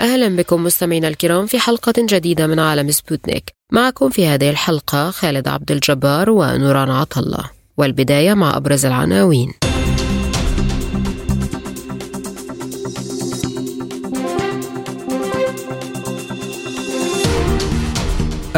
أهلا بكم مستمعينا الكرام في حلقة جديدة من عالم سبوتنيك. معكم في هذه الحلقة خالد عبد الجبار ونوران عطلة والبداية مع أبرز العناوين.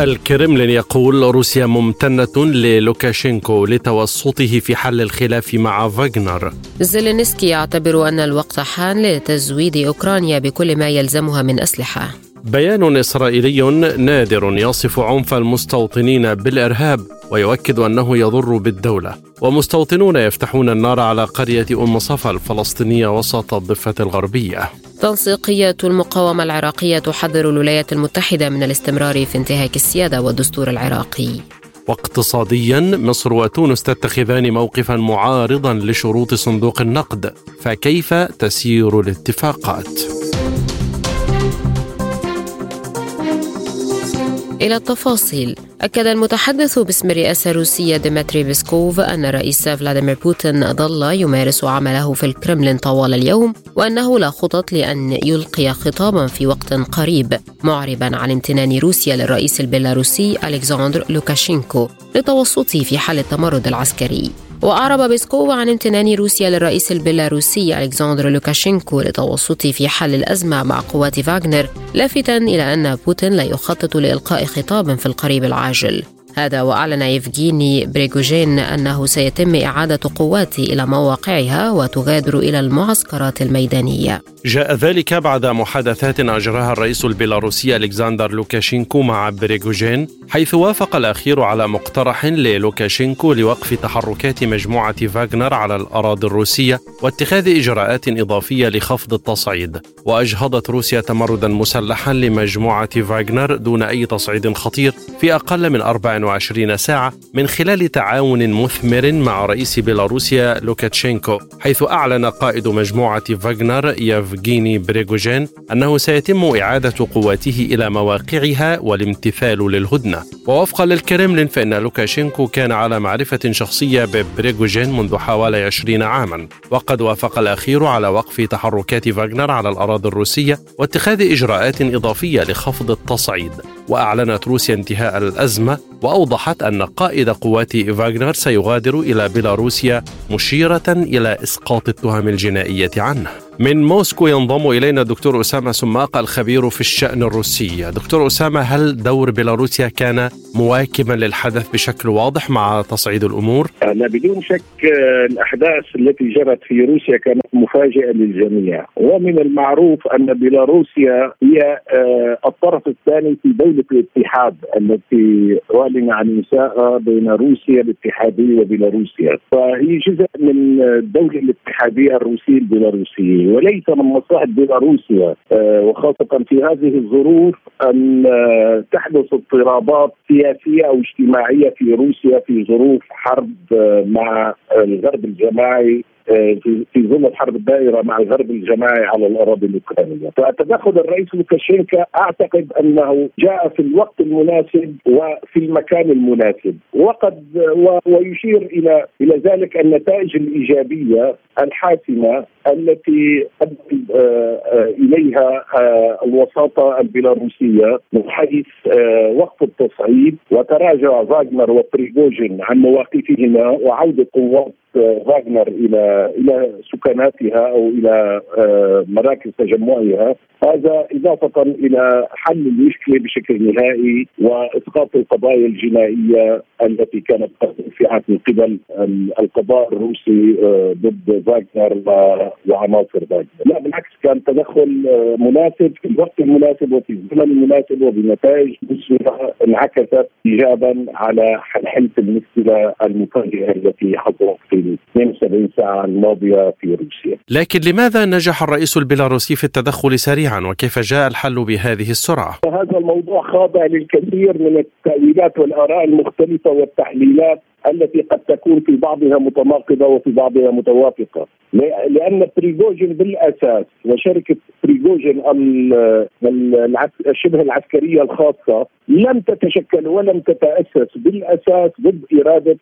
الكرملين يقول روسيا ممتنة للوكاشينكو لتوسطه في حل الخلاف مع فاغنر. زيلينسكي يعتبر أن الوقت حان لتزويد أوكرانيا بكل ما يلزمها من أسلحة. بيان إسرائيلي نادر يصف عنف المستوطنين بالإرهاب ويؤكد أنه يضر بالدولة. ومستوطنون يفتحون النار على قرية أم صفا الفلسطينية وسط الضفة الغربية. تنسيقية المقاومة العراقية تحذر الولايات المتحدة من الاستمرار في انتهاك السيادة والدستور العراقي. واقتصاديا مصر وتونس تتخذان موقفا معارضا لشروط صندوق النقد فكيف تسير الاتفاقات؟ إلى التفاصيل. أكد المتحدث باسم الرئاسة الروسية ديمتري بيسكوف أن الرئيس فلاديمير بوتين ظل يمارس عمله في الكرملين طوال اليوم وأنه لا خطط لأن يلقي خطابا في وقت قريب معربا عن امتنان روسيا للرئيس البيلاروسي ألكسندر لوكاشينكو لتوسطه في حل التمرد العسكري. وأعرب بيسكوف عن امتنان روسيا للرئيس البيلاروسي ألكسندر لوكاشينكو لتوسطه في حل الأزمة مع قوات فاغنر لافتا إلى أن بوتين لا يخطط لإلقاء خطاب في القريب العاجل. هذا وأعلن يفجيني بريغوجين أنه سيتم إعادة قواته إلى مواقعها وتغادر إلى المعسكرات الميدانية. جاء ذلك بعد محادثات أجراها الرئيس البيلاروسي ألكسندر لوكاشينكو مع بريغوجين حيث وافق الأخير على مقترح للوكاشينكو لوقف تحركات مجموعة فاغنر على الأراضي الروسية واتخاذ إجراءات إضافية لخفض التصعيد. وأجهضت روسيا تمردا مسلحا لمجموعة فاغنر دون أي تصعيد خطير في أقل من 24 ساعة من خلال تعاون مثمر مع رئيس بيلاروسيا لوكاشينكو حيث أعلن قائد مجموعة فاغنر يفغيني بريغوجين أنه سيتم إعادة قواته إلى مواقعها والامتثال للهدنة. ووفقا للكرملين فإن لوكاشينكو كان على معرفة شخصية ببريغوجين منذ حوالي 20 عاما. وقد وافق الأخير على وقف تحركات فاغنر على الأراضي الروسية واتخاذ إجراءات إضافية لخفض التصعيد. وأعلنت روسيا انتهاء الأزمة وأوضحت أن قائد قوات فاغنر سيغادر إلى بيلاروسيا مشيرة إلى إسقاط التهم الجنائية عنه. من موسكو ينضم إلينا الدكتور أسامة سماق الخبير في الشأن الروسي. دكتور أسامة هل دور بيلاروسيا كان مواكبا للحدث بشكل واضح مع تصعيد الأمور؟ لا بدون شك الأحداث التي جرت في روسيا كانت مفاجئة للجميع. ومن المعروف أن بيلاروسيا هي الطرف الثاني في دولة الاتحاد التي أعلن عن إنشائها بين روسيا الاتحادية وبيلاروسيا. فهي جزء من الدولة الاتحادية الروسية البيلاروسية. وليس من مصلحة بيلاروسيا وخاصة في هذه الظروف أن تحدث اضطرابات سياسية أو اجتماعية في روسيا في ظروف حرب مع الغرب الجماعي في ظل الحرب الدائرة مع الغرب الجماعي على الأراضي الأوكرانية، فتدخل الرئيس لوكاشينكا أعتقد أنه جاء في الوقت المناسب وفي المكان المناسب، وقد ويشير إلى إلى ذلك النتائج الإيجابية الحاسمة التي أدى إليها الوساطة البيلاروسية من حيث وقف التصعيد. وتراجع فاغنر وبريغوجين عن مواقفهما وعوده قوات فاغنر إلى إلى سكناتها أو إلى مراكز تجمعها. هذا إضافة إلى حل المشكلة بشكل نهائي وإسقاط القضايا الجنائية التي كانت قد رفعت من قبل القضاء الروسي ضد فاغنر وعناصر فاغنر، لا بالعكس كان تدخل مناسب في الوقت المناسب وفي الزمن المناسب وبنتائج مسلمه انعكست ايجابا على حل المشكلة المفاجئه التي حصلت في 72 ساعة الماضية في روسيا. لكن لماذا نجح الرئيس البيلاروسي في التدخل سريعا وكيف جاء الحل بهذه السرعة؟ هذا الموضوع خاضع للكثير من التأويلات والآراء المختلفة والتحليلات التي قد تكون في بعضها متناقضة وفي بعضها متوافقة. لأن بريغوجين بالأساس وشركة بريغوجين الشبه العسكرية الخاصة لم تتشكل ولم تتأسس بالأساس ضد إرادة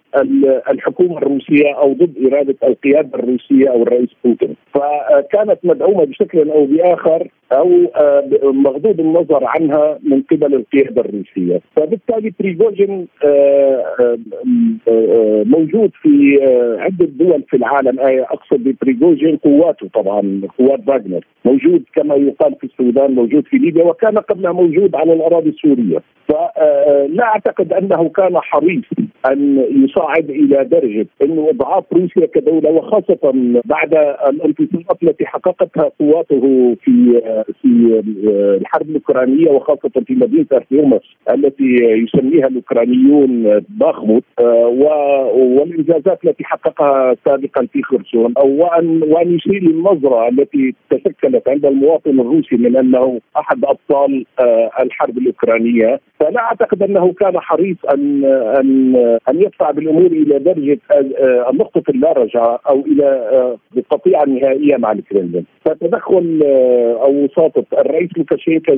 الحكومة الروسية أو ضد إرادة القيادة الروسية أو الرئيس بوتين. فكانت مدعومة بشكل أو بآخر أو آه، مغضوض النظر عنها من قبل القيادة الروسية. فبالتالي بريغوجين آه، آه، موجود في عدة دول في العالم. أقصد ببريغوجين قواته طبعا قوات فاغنر. موجود كما يقال في السودان موجود في ليبيا وكان قبلها موجود على الأراضي السورية. فلا أعتقد أنه كان حريص أن يصعد إلى درجة انه إضعاف روسيا كدولة وخاصة بعد الانتصارات التي حققتها قواته في في الحرب الأوكرانية وخاصة في مدينة ارتيومس التي يسميها الأوكرانيون باخموت. والانجازات التي حققها سابقا في خرسون أو وان وأن يشير للنظرة التي تشكلت عند المواطن الروسي من أنه أحد أبطال آه، الحرب الأوكرانية. فلا أعتقد أنه كان حريص ان ان أن يدفع بالأمور إلى درجة آه، النقطة اللا رجعة أو إلى آه، القطيعه النهائيه مع الكرملين فتدخل أو وساطه الرئيس لوكاشينكا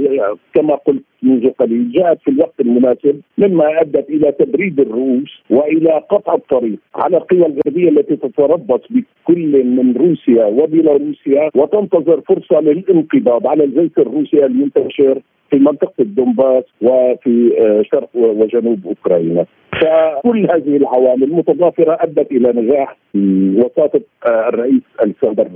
كما قلت منذ قليل جاءت في الوقت المناسب مما أدت إلى تبريد الروس وإلى قطع الطريق على القوى الغربية التي تتربص بكل من روسيا وبيلاروسيا وتنتظر فرصة للانقباض على الجيش الروسي المنتشر. في منطقة الدنباس وفي آه، شرق وجنوب أوكرانيا فكل هذه العوامل متضافرة أدت إلى نجاح وساطة آه، الرئيس ألكسندر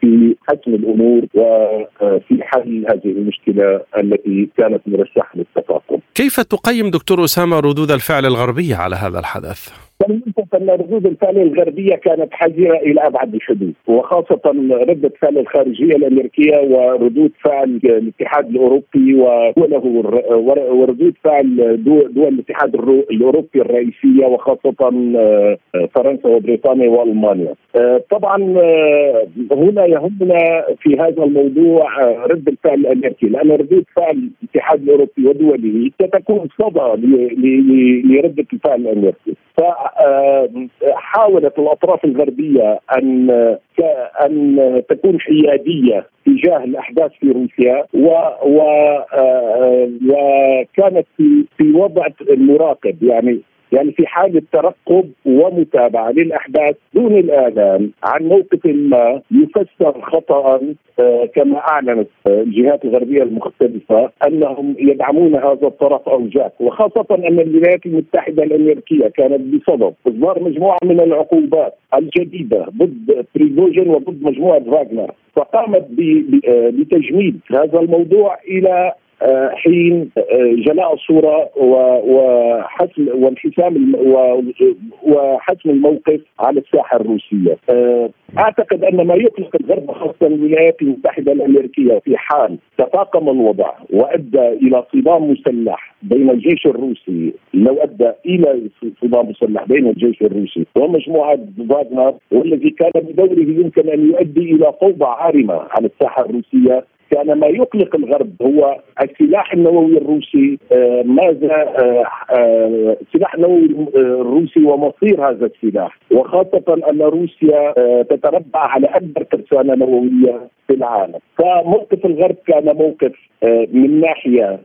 في حسم الأمور وفي حل هذه المشكلة التي كانت مرشحة للتفاقم. كيف تقيم دكتور أسامة ردود الفعل الغربية على هذا الحدث؟ فلننسى أن ردود الفعل الغربية كانت حذرة إلى أبعد الحدود وخاصة ردة فعل الخارجية الأمريكية وردود فعل الاتحاد الأوروبي ودوله وردود فعل دول الاتحاد الأوروبي الرئيسية وخاصة آه، فرنسا وبريطانيا وألمانيا. آه، طبعا آه، هنا يهمنا في هذا الموضوع رد الفعل الأمريكي لأن ردود فعل الاتحاد الأوروبي ودوله ستكون صدى لرده الفعل الأمريكي. حاولت الأطراف الغربية أن أن تكون حيادية تجاه الأحداث في روسيا و, وكانت في وضع المراقب يعني يعني في حالة ترقب ومتابعة للأحداث دون الإعلان عن موقف ما يفسر خطأ آه، كما أعلنت الجهات الغربية المختلفة أنهم يدعمون هذا الطرف أو جاك وخاصة أن الولايات المتحدة الأمريكية كانت بصدد. إصدار مجموعة من العقوبات الجديدة ضد بريغوجين وضد مجموعة فاغنر. فقامت بتجميد هذا الموضوع آه، حين آه، جلاء الصورة وحسم وانحسام وحسم الموقف على الساحة الروسية. آه، أعتقد أن ما يقلق الغرب خاصة الولايات المتحدة الأمريكية في حال تفاقم الوضع وأدى إلى صدام مسلح بين الجيش الروسي لو أدى إلى صدام مسلح بين الجيش الروسي ومجموعة فاغنر والذي كان بدوره يمكن أن يؤدي إلى فوضى عارمة على الساحة الروسية كان ما يقلق الغرب هو السلاح النووي الروسي آه، ماذا السلاح آه، آه، النووي الروسي ومصير هذا السلاح. وخاصة أن روسيا تتربع على أكبر ترسانة نووية في العالم. فموقف الغرب كان موقف من ناحية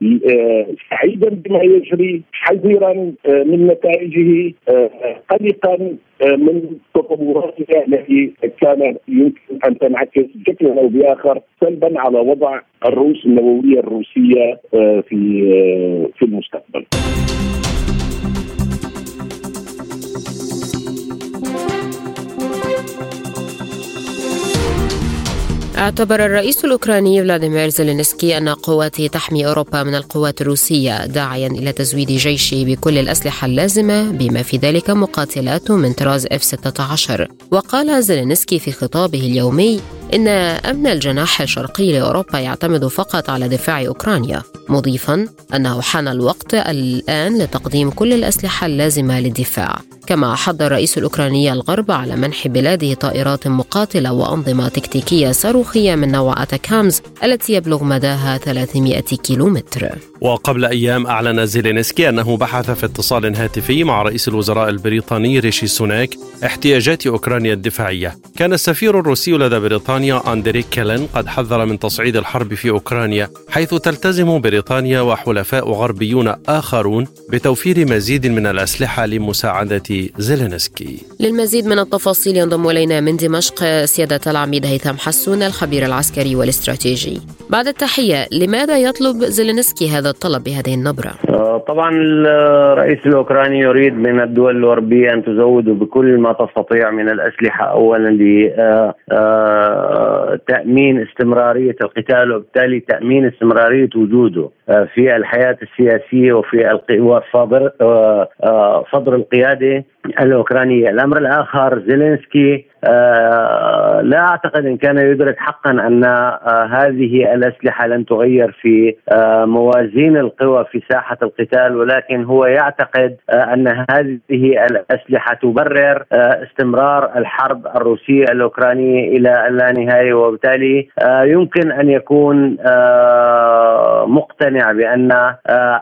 سعيدا بما يجري حذرا من نتائجه قلقا من تطوراتها التي كان يمكن أن تنعكس بشكل أو بآخر سلبا على وضع الروس النووية الروسية آه، في آه، في المستقبل. اعتبر الرئيس الأوكراني فلاديمير زيلينسكي أن قواته تحمي أوروبا من القوات الروسية داعيا إلى تزويد جيشه بكل الأسلحة اللازمة بما في ذلك مقاتلات من طراز F-16 وقال زيلينسكي في خطابه اليومي إن أمن الجناح الشرقي لأوروبا يعتمد فقط على دفاع أوكرانيا مضيفا أنه حان الوقت الآن لتقديم كل الأسلحة اللازمة للدفاع. كما حض الرئيس الأوكراني الغرب على منح بلاده طائرات مقاتلة وأنظمة تكتيكية صاروخية من نوع أتاكامز التي يبلغ مداها 300 كيلومتر. وقبل أيام أعلن زيلينسكي أنه بحث في اتصال هاتفي مع رئيس الوزراء البريطاني ريشي سوناك احتياجات أوكرانيا الدفاعية. كان السفير الروسي لدى بريطانيا أندريك كيلن قد حذر من تصعيد الحرب في أوكرانيا حيث تلتزم بريطانيا وحلفاء غربيون آخرون بتوفير مزيد من الأسلحة لمساعدة زيلينسكي. للمزيد من التفاصيل ينضم إلينا من دمشق سيادة العميد هيثم حسون الخبير العسكري والاستراتيجي. بعد التحية لماذا يطلب زيلينسكي هذا الطلب بهذه النبرة؟ آه، طبعا الرئيس الأوكراني يريد من الدول الأوروبية أن تزود بكل ما تستطيع من الأسلحة. أولا لتأمين آه، استمرارية القتال وبالتالي تأمين استمرارية وجوده آه، في الحياة السياسية وفي صدر القيادة. الأوكرانية. الأمر الآخر زيلينسكي آه لا أعتقد إن كان يدرك حقا أن آه هذه الأسلحة لن تغير في آه موازين القوى في ساحة القتال ولكن هو يعتقد آه، أن هذه الأسلحة تبرر آه، استمرار الحرب الروسية الأوكرانية إلى اللانهايه وبالتالي آه، يمكن أن يكون مقتنع بأن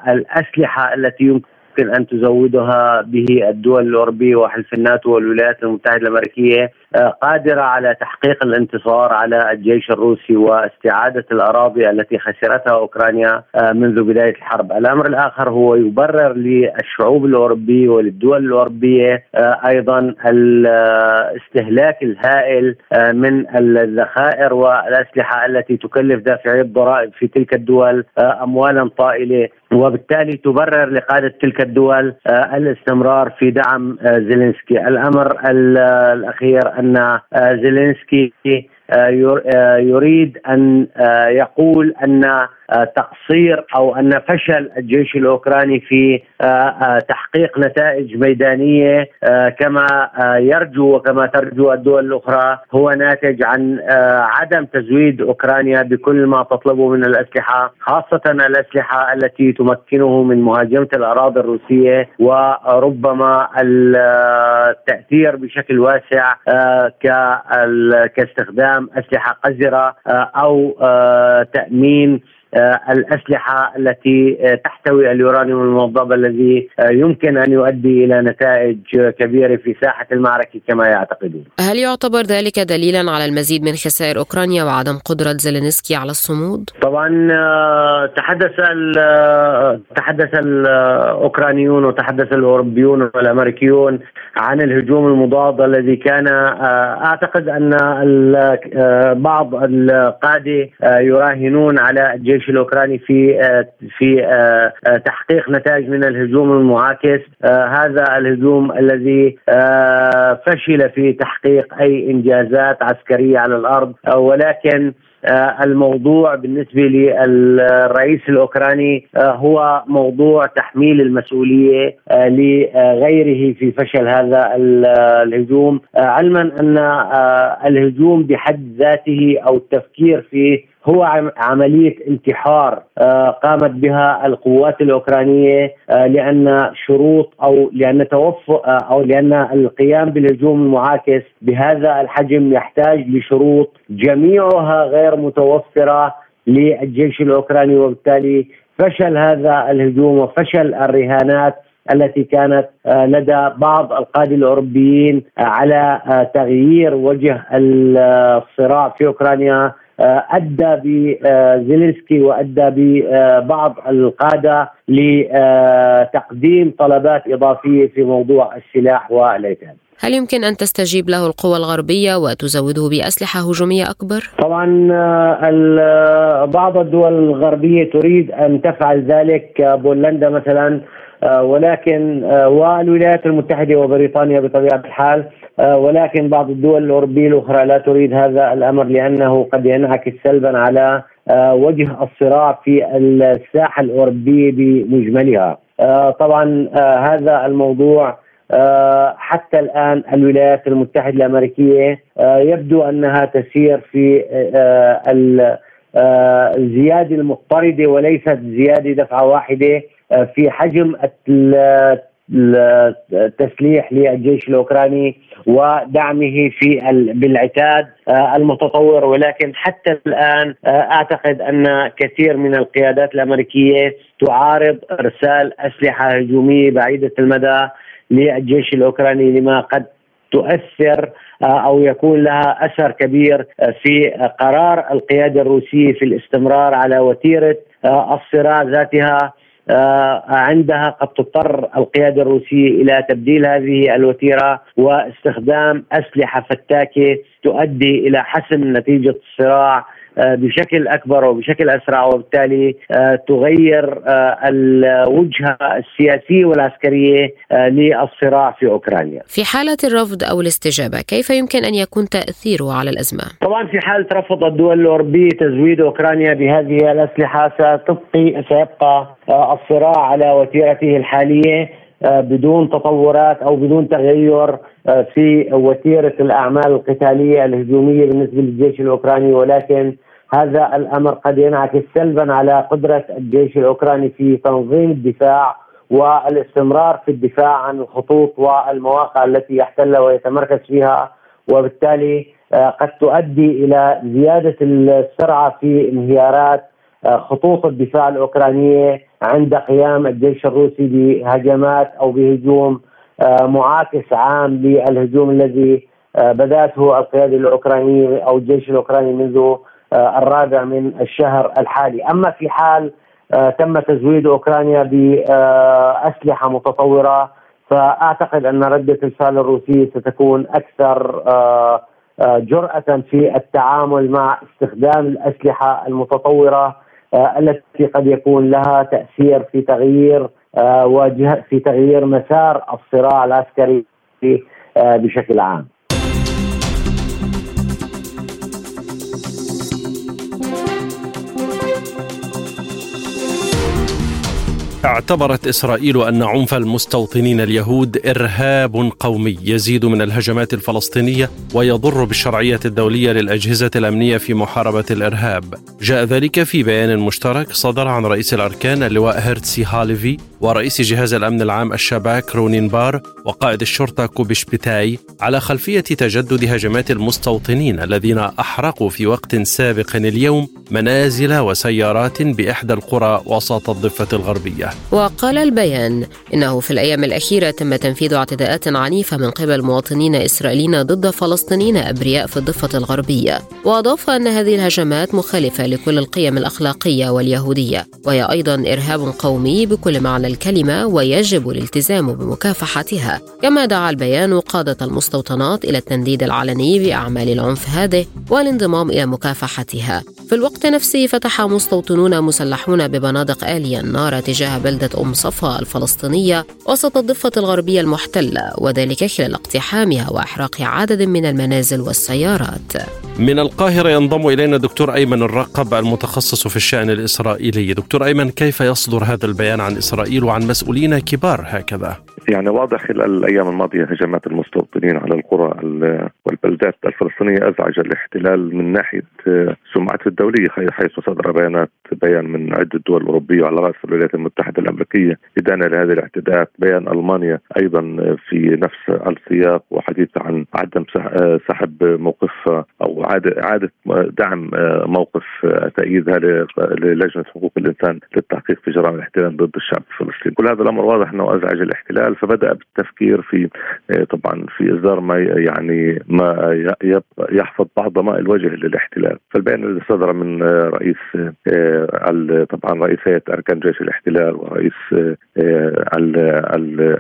الأسلحة التي يمكن يمكن أن تزودها به الدول الاوروبيه وحلف الناتو والولايات المتحدة الأمريكية. آه، قادرة على تحقيق الانتصار على الجيش الروسي واستعادة الأراضي التي خسرتها أوكرانيا آه، منذ بداية الحرب، الأمر الآخر هو يبرر للشعوب الأوروبية وللدول الأوروبية آه، أيضا الاستهلاك الهائل من الذخائر والأسلحة التي تكلف دافعي الضرائب في تلك الدول اموالا طائلة. وبالتالي تبرر لقادة تلك الدول الاستمرار في دعم زيلينسكي، الأمر الأخير أن آه، زيلينسكي آه، آه، يريد أن يقول أن تقصير أو أن فشل الجيش الأوكراني في آه، آه، تحقيق نتائج ميدانية كما يرجو وكما ترجو الدول الأخرى هو ناتج عن عدم تزويد أوكرانيا بكل ما تطلبه من الأسلحة خاصة الأسلحة التي تمكنه من مهاجمة الأراضي الروسية وربما التاثير بشكل واسع كاستخدام أسلحة قذرة أو تأمين آه، الأسلحة التي آه، تحتوي اليورانيوم الموضب الذي آه، يمكن أن يؤدي إلى نتائج كبيرة في ساحة المعركة كما يعتقدون. هل يعتبر ذلك دليلا على المزيد من خسائر أوكرانيا وعدم قدرة زيلينسكي على الصمود؟ طبعا تحدث تحدث الأوكرانيون وتحدث الأوروبيون والأمريكيون عن الهجوم المضاد الذي كان أعتقد أن بعض القادة يراهنون على الجيش الجيش الأوكراني في آه، في آه، آه، تحقيق نتائج من الهجوم المعاكس. هذا الهجوم الذي فشل في تحقيق أي إنجازات عسكرية على الأرض. ولكن الموضوع بالنسبة للرئيس الأوكراني هو موضوع تحميل المسؤولية لغيره في فشل هذا الهجوم. علما أن الهجوم بحد ذاته أو التفكير فيه هو عملية انتحار آه، قامت بها القوات الأوكرانية آه، لأن شروط أو لأن توفر آه، أو لأن القيام بالهجوم المعاكس بهذا الحجم يحتاج لشروط جميعها غير متوفرة للجيش الأوكراني وبالتالي فشل هذا الهجوم وفشل الرهانات التي كانت لدى بعض القادة الأوروبيين على تغيير وجه الصراع في أوكرانيا. أدى بزيلينسكي وأدى ببعض القادة لتقديم طلبات إضافية في موضوع السلاح والعتاد. هل يمكن أن تستجيب له القوى الغربية وتزوده بأسلحة هجومية أكبر؟ طبعا آه، بعض الدول الغربية تريد أن تفعل ذلك بولندا مثلا آه، ولكن والولايات المتحدة وبريطانيا بطبيعة الحال آه، ولكن بعض الدول الأوروبية الأخرى لا تريد هذا الأمر لأنه قد ينعكس سلبا على آه، وجه الصراع في الساحة الأوروبية بمجملها. آه، طبعا هذا الموضوع حتى الآن الولايات المتحدة الأمريكية يبدو أنها تسير في الزيادة المضطردة وليست زيادة دفعة واحدة في حجم التسليح للجيش الأوكراني ودعمه في بالعتاد آه، المتطور. ولكن حتى الآن آه، أعتقد أن كثير من القيادات الأمريكية تعارض إرسال أسلحة هجومية بعيدة المدى للجيش الأوكراني لما قد تؤثر آه، أو يكون لها أثر كبير في قرار القيادة الروسية في الاستمرار على وتيرة الصراع ذاتها. عندها قد تضطر القيادة الروسية إلى تبديل هذه الوتيرة واستخدام أسلحة فتاكة تؤدي إلى حسم نتيجة الصراع آه، بشكل أكبر وبشكل أسرع وبالتالي آه، تغير الوجهه السياسيه والعسكريه للصراع في أوكرانيا. في حالة الرفض أو الاستجابة، كيف يمكن أن يكون تأثيره على الأزمة؟ طبعا في حاله رفض الدول الأوروبية تزويد أوكرانيا بهذه الأسلحة ستبقي سيبقى الصراع على وتيرته الحالية آه، بدون تطورات أو بدون تغير آه، في وتيرة الأعمال القتالية الهجومية بالنسبة للجيش الأوكراني ولكن هذا الأمر قد ينعكس سلبا على قدرة الجيش الأوكراني في تنظيم الدفاع والاستمرار في الدفاع عن الخطوط والمواقع التي يحتلها ويتمركز فيها. وبالتالي آه، قد تؤدي إلى زيادة السرعة في انهيارات خطوط الدفاع الأوكرانية عند قيام الجيش الروسي بهجمات أو بهجوم آه، معاكس عام للهجوم الذي آه، بدأته القياده الاوكرانيه أو الجيش الأوكراني منذ آه، الرابع من الشهر الحالي، أما في حال تم تزويد أوكرانيا باسلحه متطورة فأعتقد أن رده الفعل الروسيه ستكون أكثر جرأة في التعامل مع استخدام الأسلحة المتطورة آه، التي قد يكون لها تأثير في تغيير آه، في تغيير مسار الصراع العسكري آه، بشكل عام. اعتبرت إسرائيل أن عنف المستوطنين اليهود إرهاب قومي يزيد من الهجمات الفلسطينية ويضر بالشرعية الدولية للأجهزة الأمنية في محاربة الإرهاب. جاء ذلك في بيان مشترك صدر عن رئيس الأركان اللواء هيرتسي هاليفي ورئيس جهاز الأمن العام الشباك رونين بار وقائد الشرطة كوبي شبتاي على خلفية تجدد هجمات المستوطنين الذين أحرقوا في وقت سابق اليوم منازل وسيارات بإحدى القرى وسط الضفة الغربية. وقال البيان إنه في الأيام الأخيرة تم تنفيذ اعتداءات عنيفة من قبل مواطنين إسرائيليين ضد فلسطينيين أبرياء في الضفة الغربية. وأضاف أن هذه الهجمات مخالفة لكل القيم الأخلاقية واليهودية وهي أيضا إرهاب قومي بكل معنى الكلمة ويجب الالتزام بمكافحتها. كما دعا البيان قادة المستوطنات إلى التنديد العلني بأعمال العنف هذه والانضمام إلى مكافحتها. في الوقت نفسه فتح مستوطنون مسلحون ببنادق آلية النار تجاه بلدة أم صفا الفلسطينية وسط الضفة الغربية المحتلة وذلك خلال اقتحامها وإحراق عدد من المنازل والسيارات من القاهرة ينضم إلينا دكتور أيمن الرقب المتخصص في الشأن الإسرائيلي دكتور أيمن كيف يصدر هذا البيان عن إسرائيل وعن مسؤولين كبار هكذا؟ يعني واضح خلال الأيام الماضية هجمات المستوطنين على القرى والبلدات الفلسطينية أزعج الاحتلال من ناحية سمعته الدولية حيث صدر بيانات بيان من عدة دول أوروبية وعلى رأس الولايات المتحدة الأمريكية إدانة لهذه الاعتداءات، بيان ألمانيا أيضا في نفس السياق وحديث عن عدم سحب موقف أو اعاده دعم موقف تأييدها للجنة حقوق الإنسان للتحقيق في جرائم الاحتلال ضد الشعب الفلسطيني، كل هذا الأمر واضح أنه أزعج الاحتلال فبدأ بالتفكير في طبعا في إصدار ما يعني ما يحفظ بعض ضمائر الوجه للاحتلال، فالبيان الذي صدر من رئيس طبعا رئيس هيئة أركان جيش الاحتلال ورئيس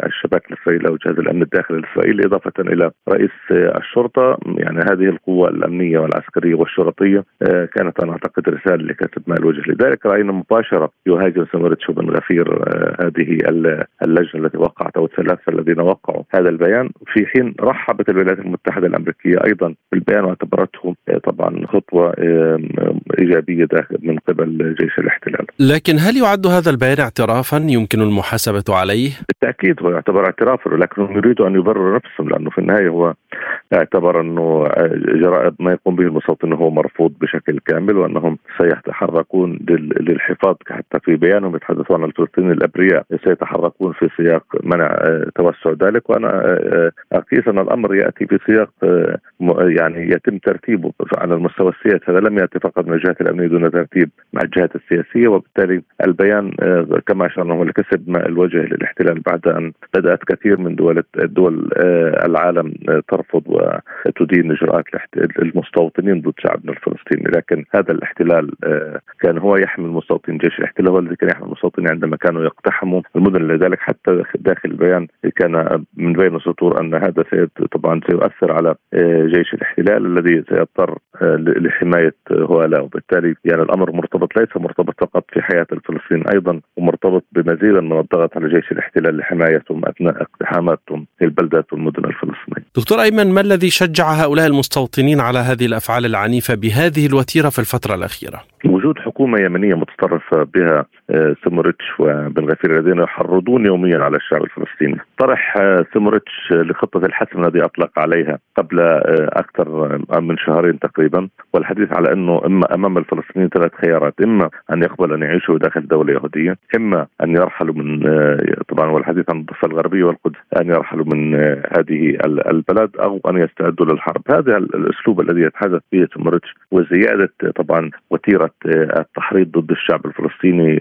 الشباك الاسرائيلي أو جهاز الأمن الداخلي الاسرائيلي إضافة إلى رئيس الشرطة. يعني هذه القوى الأمنية والعسكرية والشرطية كانت أنا أعتقد رسالة لكاتب ما الوجه. لذلك رأينا مباشرة يهاجم سمرة شوبن غفير هذه اللجنة التي وقعت أو الثلاثة الذين وقعوا هذا البيان في حين رحبت الولايات المتحدة الأمريكية أيضا بالبيان واعتبرته طبعا خطوة إيجابية من قبل جيش الاحتلال. لكن هل يعد هذا البيان اعترافا يمكن المحاسبة عليه؟ بالتأكيد هو يعتبر اعترافا ولكنهم يريدوا أن يبرروا نفسهم لأنه في النهاية هو اعتبر أنه جرائم ما يقوم به المستوطن هو مرفوض بشكل كامل وأنهم سيتحركون للحفاظ حتى في بيانهم يتحدثون عن الفلسطينيين الأبرياء سيتحركون في سياق منع توسع ذلك وأنا أقيس ان الأمر يأتي في سياق يعني يتم ترتيبه على المستوى السياسي. هذا لم يأتي فقط من الجهات الأمنية دون ترتيب مع الجهات السياسية وبالتالي البيان كما أشرنا هو لكسب الوجه للاحتلال بعد أن بدأت كثير من دول دول العالم ترفض وتدين إجراءات المستوطنين ضد شعبنا الفلسطيني. لكن هذا الاحتلال كان هو يحمي المستوطنين جيش الاحتلال هو الذي كان يحمي المستوطنين عندما كانوا يقتحموا. المدن لذلك حتى داخل البيان كان من بين السطور أن هذا طبعا سيؤثر على جيش الاحتلال الذي سيضطر لحماية هؤلاء وبالتالي يعني الأمر مرتبط ليس مرتبط فقط في حياة الفلسطينيين أيضا ومرتبط بمزيد من الضغط على جيش الاحتلال لحمايتهم أثناء اقتحاماتهم للبلدات والمدن الفلسطينية. دكتور أيمن ما الذي شجع هؤلاء المستوطنين على هذه الأفعال العنيفة بهذه الوتيرة في الفترة الأخيرة؟ وجود حكومة يمنية متطرفة بها سموريتش وبن غفير الذين يحرضون يوميا على الشعب الفلسطيني. طرح سموريتش لخطة الحسم الذي أطلق عليها قبل أكثر من شهرين تقريبا. والحديث على أنه إما أمام الفلسطينيين ثلاث خيارات إما أن يقبل أن يعيشوا داخل دولة يهودية إما أن يرحلوا من طبعا والحديث عن الضفة الغربية والقدس أن يرحلوا من هذه البلد أو أن يستعدوا للحرب. هذا الأسلوب الذي يتحدث به سموريتش وزيادة طبعا وتيرة التحريض ضد الشعب الفلسطيني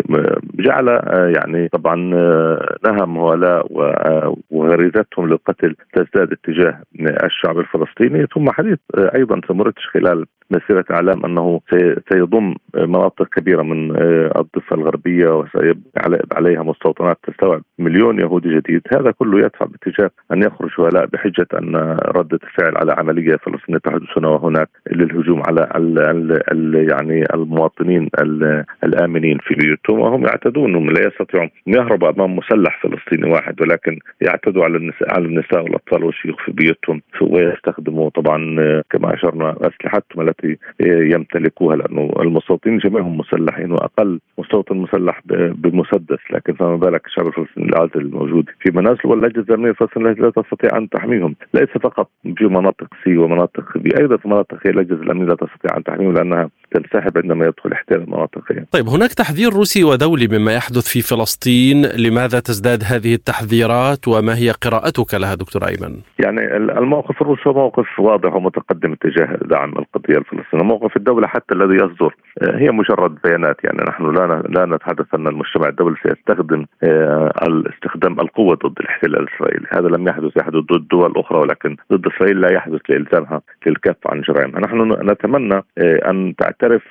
جعل يعني طبعا نهم هؤلاء وغريزتهم للقتل تزداد اتجاه الشعب الفلسطيني. ثم حديث أيضا سمورتش خلال مسيرة أعلام أنه سيضم مناطق كبيرة من الضفة الغربية وسيبقى عليها مستوطنات تستوعب مليون يهودي جديد. هذا كله يدفع باتجاه أن يخرج هؤلاء بحجة أن ردة الفعل على عملية فلسطينية تحدث هنا وهناك للهجوم على ال ال ال يعني المواطنين الآمنين في بيوتهم وهم يعتدون لا يستطيعون. يهربوا أمام مسلح فلسطيني واحد ولكن يعتدوا على النساء على النساء والأطفال والشيوخ في بيوتهم ويستخدموا طبعا كما أشرنا أسلحتهم التي التي يمتلكوها لأنه المستوطنين جميعهم مسلحين وأقل مستوطن مسلح بمسدس لكن فما بالك الشعب الفلسطيني العازل الموجود في منازل والأجهزة الأمنية الفلسطينية لا تستطيع أن تحميهم ليس فقط في مناطق سي ومناطق بي أيضا في مناطق الأجهزة الأمنية لا تستطيع أن تحميهم لأنها تنسحب عندما يدخل احتلال المناطق. طيب هناك تحذير روسي ودولي مما يحدث في فلسطين لماذا تزداد هذه التحذيرات وما هي قراءتك لها دكتور أيمن؟ يعني الموقف الروسي هو موقف واضح ومتقدم اتجاه دعم القضية الفلسطينيه، موقف الدولة حتى الذي يصدر هي مجرد بيانات. يعني نحن لا لا نتحدث أن المجتمع الدولي سيستخدم استخدام القوة ضد الاحتلال الإسرائيلي، هذا لم يحدث يحدث ضد دول أخرى ولكن ضد إسرائيل لا يحدث لإلزامها للكف عن جرائمها، نحن نتمنى أن تعترف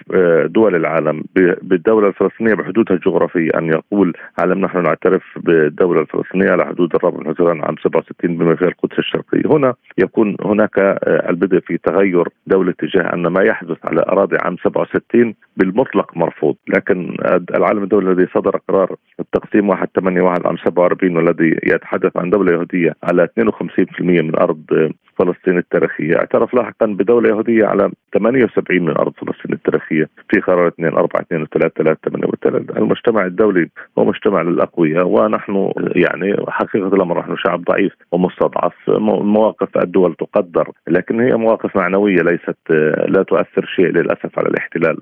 دول العالم بالدولة الفلسطينية بحدودها الجغرافية، أن يقول عالم نحن نعترف بالدولة الفلسطينية على حدود الرابع الهجران عام 67 بما فيها القدس الشرقيه، هنا يكون هناك البدء في تغير دولة تجاه أن ما يحدث على أراضي عام 67 بالمطلق مرفوض، لكن العالم الدولي الذي صدر قرار التقسيم 1 8 1 عام 47 والذي يتحدث عن دولة يهودية على 52% من أرض فلسطين التاريخية، اعترف لاحقا بدولة يهودية على 78 من أرض فلسطين التاريخية في قرار 2 4 2 3 3 8 و3 المجتمع الدولي هو مجتمع للاقوياء ونحن يعني حقيقة الأمر نحن شعب ضعيف ومستضعف. مواقف الدول تقدر لكن هي مواقف معنوية ليست لا تؤثر شيء للأسف على الاحتلال.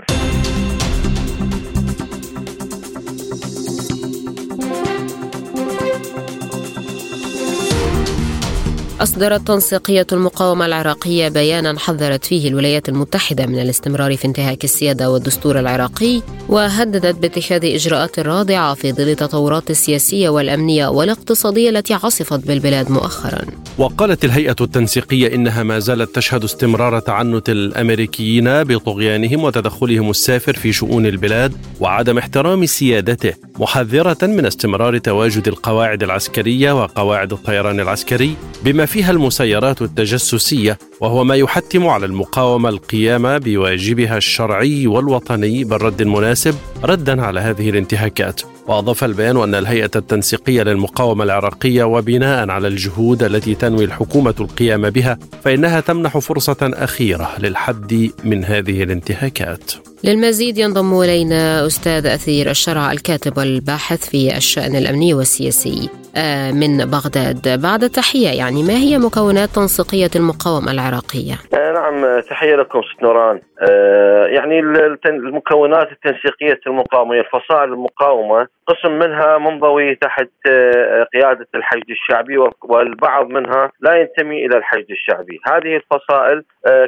أصدرت تنسيقية المقاومة العراقية بيانا حذرت فيه الولايات المتحدة من الاستمرار في انتهاك السيادة والدستور العراقي وهددت باتخاذ إجراءات رادعة في ظل التطورات السياسية والأمنية والاقتصادية التي عصفت بالبلاد مؤخرا. وقالت الهيئة التنسيقية إنها ما زالت تشهد استمرار تعنت الأمريكيين بطغيانهم وتدخلهم السافر في شؤون البلاد وعدم احترام سيادته محذرة من استمرار تواجد القواعد العسكرية وقواعد الطيران العسكري بما فيها المسيرات التجسسية وهو ما يحتم على المقاومة القيام بواجبها الشرعي والوطني بالرد المناسب ردا على هذه الانتهاكات. وأضاف البيان أن الهيئة التنسيقية للمقاومة العراقية وبناء على الجهود التي تنوي الحكومة القيام بها فإنها تمنح فرصة أخيرة للحد من هذه الانتهاكات. للمزيد ينضم إلينا أستاذ أثير الشرع الكاتب والباحث في الشأن الأمني والسياسي آه، من بغداد. بعد التحية يعني ما هي مكونات تنسيقية المقاومة العراقية؟ آه، نعم تحية لكم ست نوران. يعني المكونات التنسيقية المقاومة الفصائل المقاومة قسم منها منضوي تحت قيادة الحشد الشعبي والبعض منها لا ينتمي إلى الحشد الشعبي. هذه الفصائل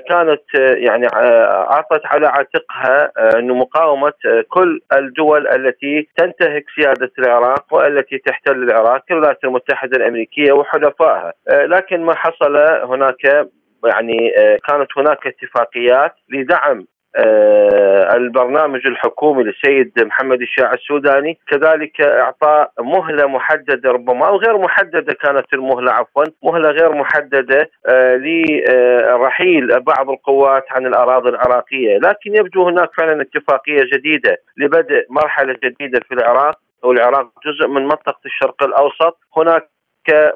كانت يعني أعطت على عاتقها أنه مقاومة كل الدول التي تنتهك سيادة العراق والتي تحتل العراق الولايات المتحدة الأمريكية وحلفائها. آه، لكن ما حصل هناك يعني آه، كانت هناك اتفاقيات لدعم آه، البرنامج الحكومي للسيد محمد الشاع السوداني. كذلك إعطاء مهلة محددة ربما أو غير محددة كانت المهلة عفوا مهلة غير محددة لرحيل بعض القوات عن الأراضي العراقية. لكن يبدو هناك فعلا اتفاقية جديدة لبدء مرحلة جديدة في العراق. والعراق جزء من منطقة الشرق الأوسط. هناك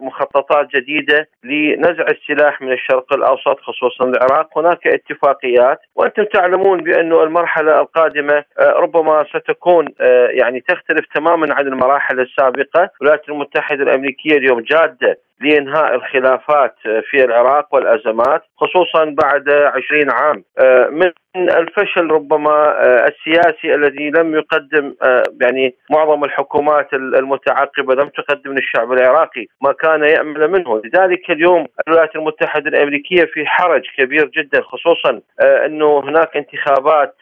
مخططات جديدة لنزع السلاح من الشرق الأوسط خصوصا العراق. هناك اتفاقيات وأنتم تعلمون بأن المرحلة القادمة آه، ربما ستكون آه، يعني تختلف تماما عن المراحل السابقة. الولايات المتحدة الأمريكية اليوم جادة لإنهاء الخلافات في العراق والأزمات خصوصا بعد عشرين عام. آه، من الفشل ربما آه، السياسي الذي لم يقدم آه، يعني معظم الحكومات المتعاقبة لم تقدم للشعب العراقي ما كان يأمل منه. لذلك اليوم الولايات المتحدة الأمريكية في حرج كبير جدا خصوصا أنه هناك انتخابات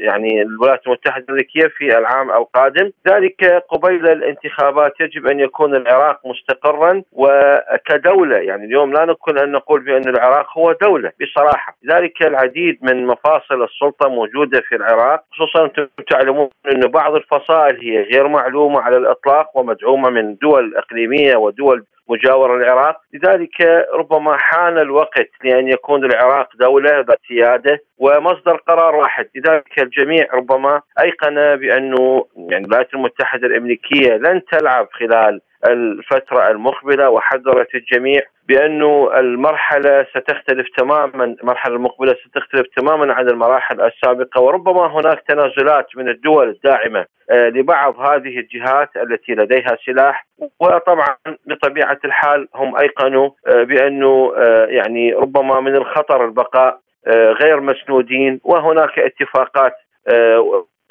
يعني الولايات المتحدة الأمريكية في العام القادم. ذلك قبيل الانتخابات يجب أن يكون العراق مستقرا و وكدولة. يعني اليوم لا نكون أن نقول بأن العراق هو دولة بصراحة. لذلك العديد من مفاصل السلطة موجودة في العراق خصوصا أنتم تعلمون أن بعض الفصائل هي غير معلومة على الإطلاق ومدعومة من دول إقليمية ودول مجاورة العراق. لذلك ربما حان الوقت لأن يكون العراق دولة ذات سيادة ومصدر قرار واحد. لذلك الجميع ربما أيقن بأنه يعني الولايات المتحدة الأمريكية لن تلعب خلال الفترة المقبلة وحذرت الجميع بأنه المرحلة ستختلف تماما المرحلة المقبلة ستختلف تماما عن المراحل السابقة وربما هناك تنازلات من الدول الداعمة آه، لبعض هذه الجهات التي لديها سلاح وطبعا بطبيعة الحال هم أيقنوا آه، بأنه آه، يعني ربما من الخطر البقاء غير مسنودين وهناك اتفاقات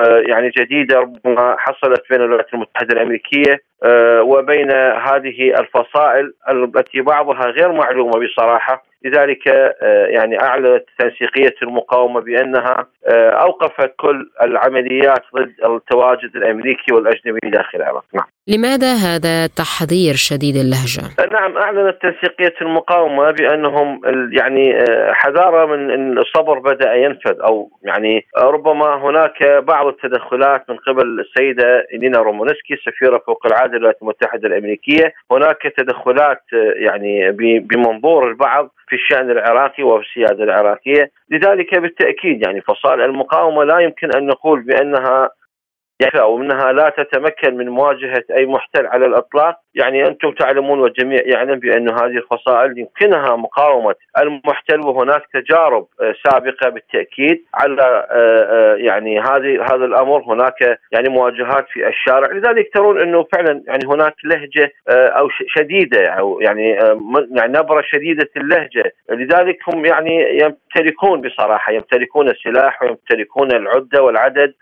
يعني جديدة ربما حصلت بين الولايات المتحدة الأمريكية آه، وبين هذه الفصائل التي بعضها غير معلومة بصراحة. لذلك آه، يعني أعلنت تنسيقية المقاومة بأنها آه، أوقفت كل العمليات ضد التواجد الأمريكي والأجنبي داخل العراق، نعم. لماذا هذا تحذير شديد اللهجة؟ نعم أعلنت تنسيقية المقاومة بأنهم يعني حذارة من الصبر بدأ ينفذ أو يعني ربما هناك بعض التدخلات من قبل السيدة إلينا رومونسكي سفيرة فوق العادة للولايات المتحدة الأمريكية، هناك تدخلات يعني بمنظور البعض في الشأن العراقي وفي السياده العراقية، لذلك بالتأكيد يعني فصائل المقاومة لا يمكن أن نقول بأنها أو انها لا تتمكن من مواجهة أي محتل على الإطلاق، يعني أنتم تعلمون والجميع يعلم بأن هذه الفصائل يمكنها مقاومة المحتل وهناك تجارب آه، سابقة بالتأكيد على آه، آه، يعني هذه هذا الأمر. هناك يعني مواجهات في الشارع. لذلك ترون أنه فعلا يعني هناك لهجة أو شديدة أو يعني يعني نبرة شديدة اللهجة. لذلك هم يعني يمتلكون بصراحة يمتلكون السلاح ويمتلكون العدة والعدد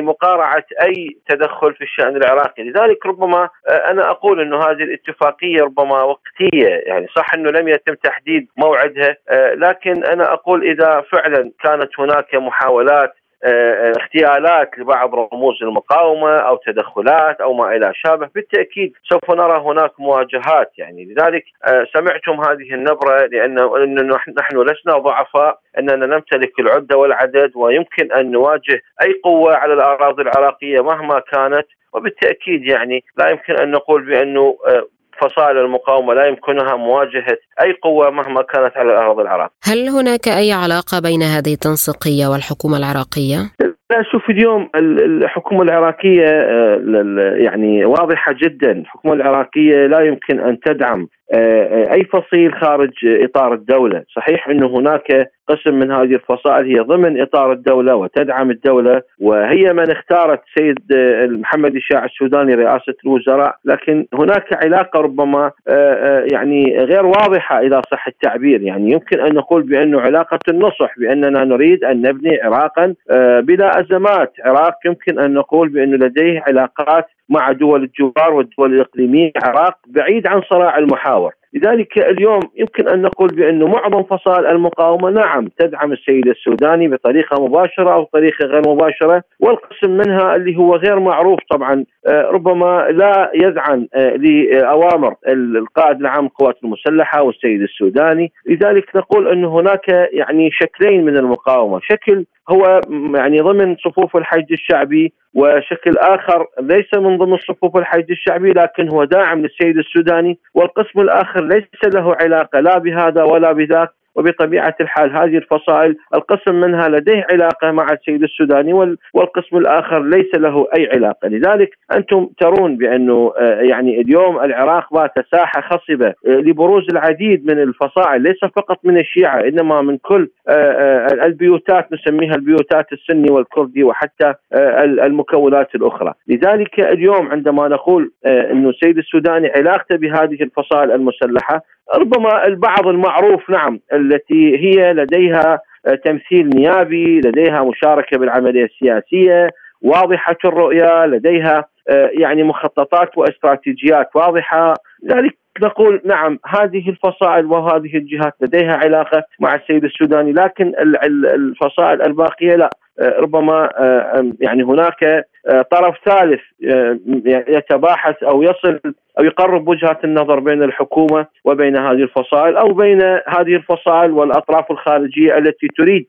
لمقارعه أي تدخل في الشأن العراقي. لذلك ربما أنا أقول إنه هذه الاتفاقية ربما وقتية يعني صح إنه لم يتم تحديد موعدها آه، لكن أنا أقول إذا فعلا كانت هناك محاولات آه، اغتيالات لبعض رموز المقاومة أو تدخلات أو ما إلى شابه. بالتأكيد سوف نرى هناك مواجهات يعني. لذلك آه، سمعتم هذه النبرة لأن نحن لسنا ضعفاء أننا نمتلك العدة والعدد ويمكن أن نواجه أي قوة على الأراضي العراقية مهما كانت. وبالتأكيد يعني لا يمكن أن نقول بأنه آه، فصائل المقاومة لا يمكنها مواجهة أي قوة مهما كانت على اراضي العراق. هل هناك أي علاقة بين هذه التنسيقية والحكومة العراقية؟ لا شوف اليوم الحكومة العراقية آه، يعني واضحة جدا، الحكومة العراقية لا يمكن أن تدعم أي فصيل خارج إطار الدولة، صحيح انه هناك قسم من هذه الفصائل هي ضمن إطار الدولة وتدعم الدولة وهي من اختارت سيد محمد الشاع السوداني رئاسة الوزراء، لكن هناك علاقة ربما يعني غير واضحة اذا صح التعبير، يعني يمكن أن نقول بأنه علاقة النصح بأننا نريد أن نبني عراقا بلا ازمات، عراق يمكن أن نقول بانه لديه علاقات مع دول الجوار والدول الإقليمية. عراق بعيد عن صراع المحاور. لذلك اليوم يمكن أن نقول بانه معظم فصائل المقاومة نعم تدعم السيد السوداني بطريقة مباشرة أو طريقة غير مباشرة والقسم منها اللي هو غير معروف طبعا آه، ربما لا يذعن آه، لأوامر القائد العام للقوات المسلحة والسيد السوداني. لذلك نقول أن هناك يعني شكلين من المقاومة. شكل هو يعني ضمن صفوف الحشد الشعبي وشكل آخر ليس من ضمن صفوف الحشد الشعبي لكن هو داعم للسيد السوداني والقسم الآخر ليس له علاقة لا بهذا ولا بذاك. وبطبيعة الحال هذه الفصائل القسم منها لديه علاقة مع السيد السوداني والقسم الآخر ليس له أي علاقة، لذلك أنتم ترون بأنه آه، يعني اليوم العراق بات ساحة خصبة آه، لبروز العديد من الفصائل ليس فقط من الشيعة إنما من كل آه، البيوتات نسميها البيوتات السني والكردي وحتى المكونات الأخرى، لذلك اليوم عندما نقول انه السيد السوداني علاقته بهذه الفصائل المسلحة ربما البعض المعروف نعم التي هي لديها تمثيل نيابي لديها مشاركة بالعملية السياسية واضحة الرؤية لديها يعني مخططات وإستراتيجيات واضحة. ذلك نقول نعم هذه الفصائل وهذه الجهات لديها علاقة مع السيد السوداني لكن الفصائل الباقية لا. ربما يعني هناك طرف ثالث يتباحث أو يصل أو يقرب وجهه النظر بين الحكومة وبين هذه الفصائل أو بين هذه الفصائل والأطراف الخارجية التي تريد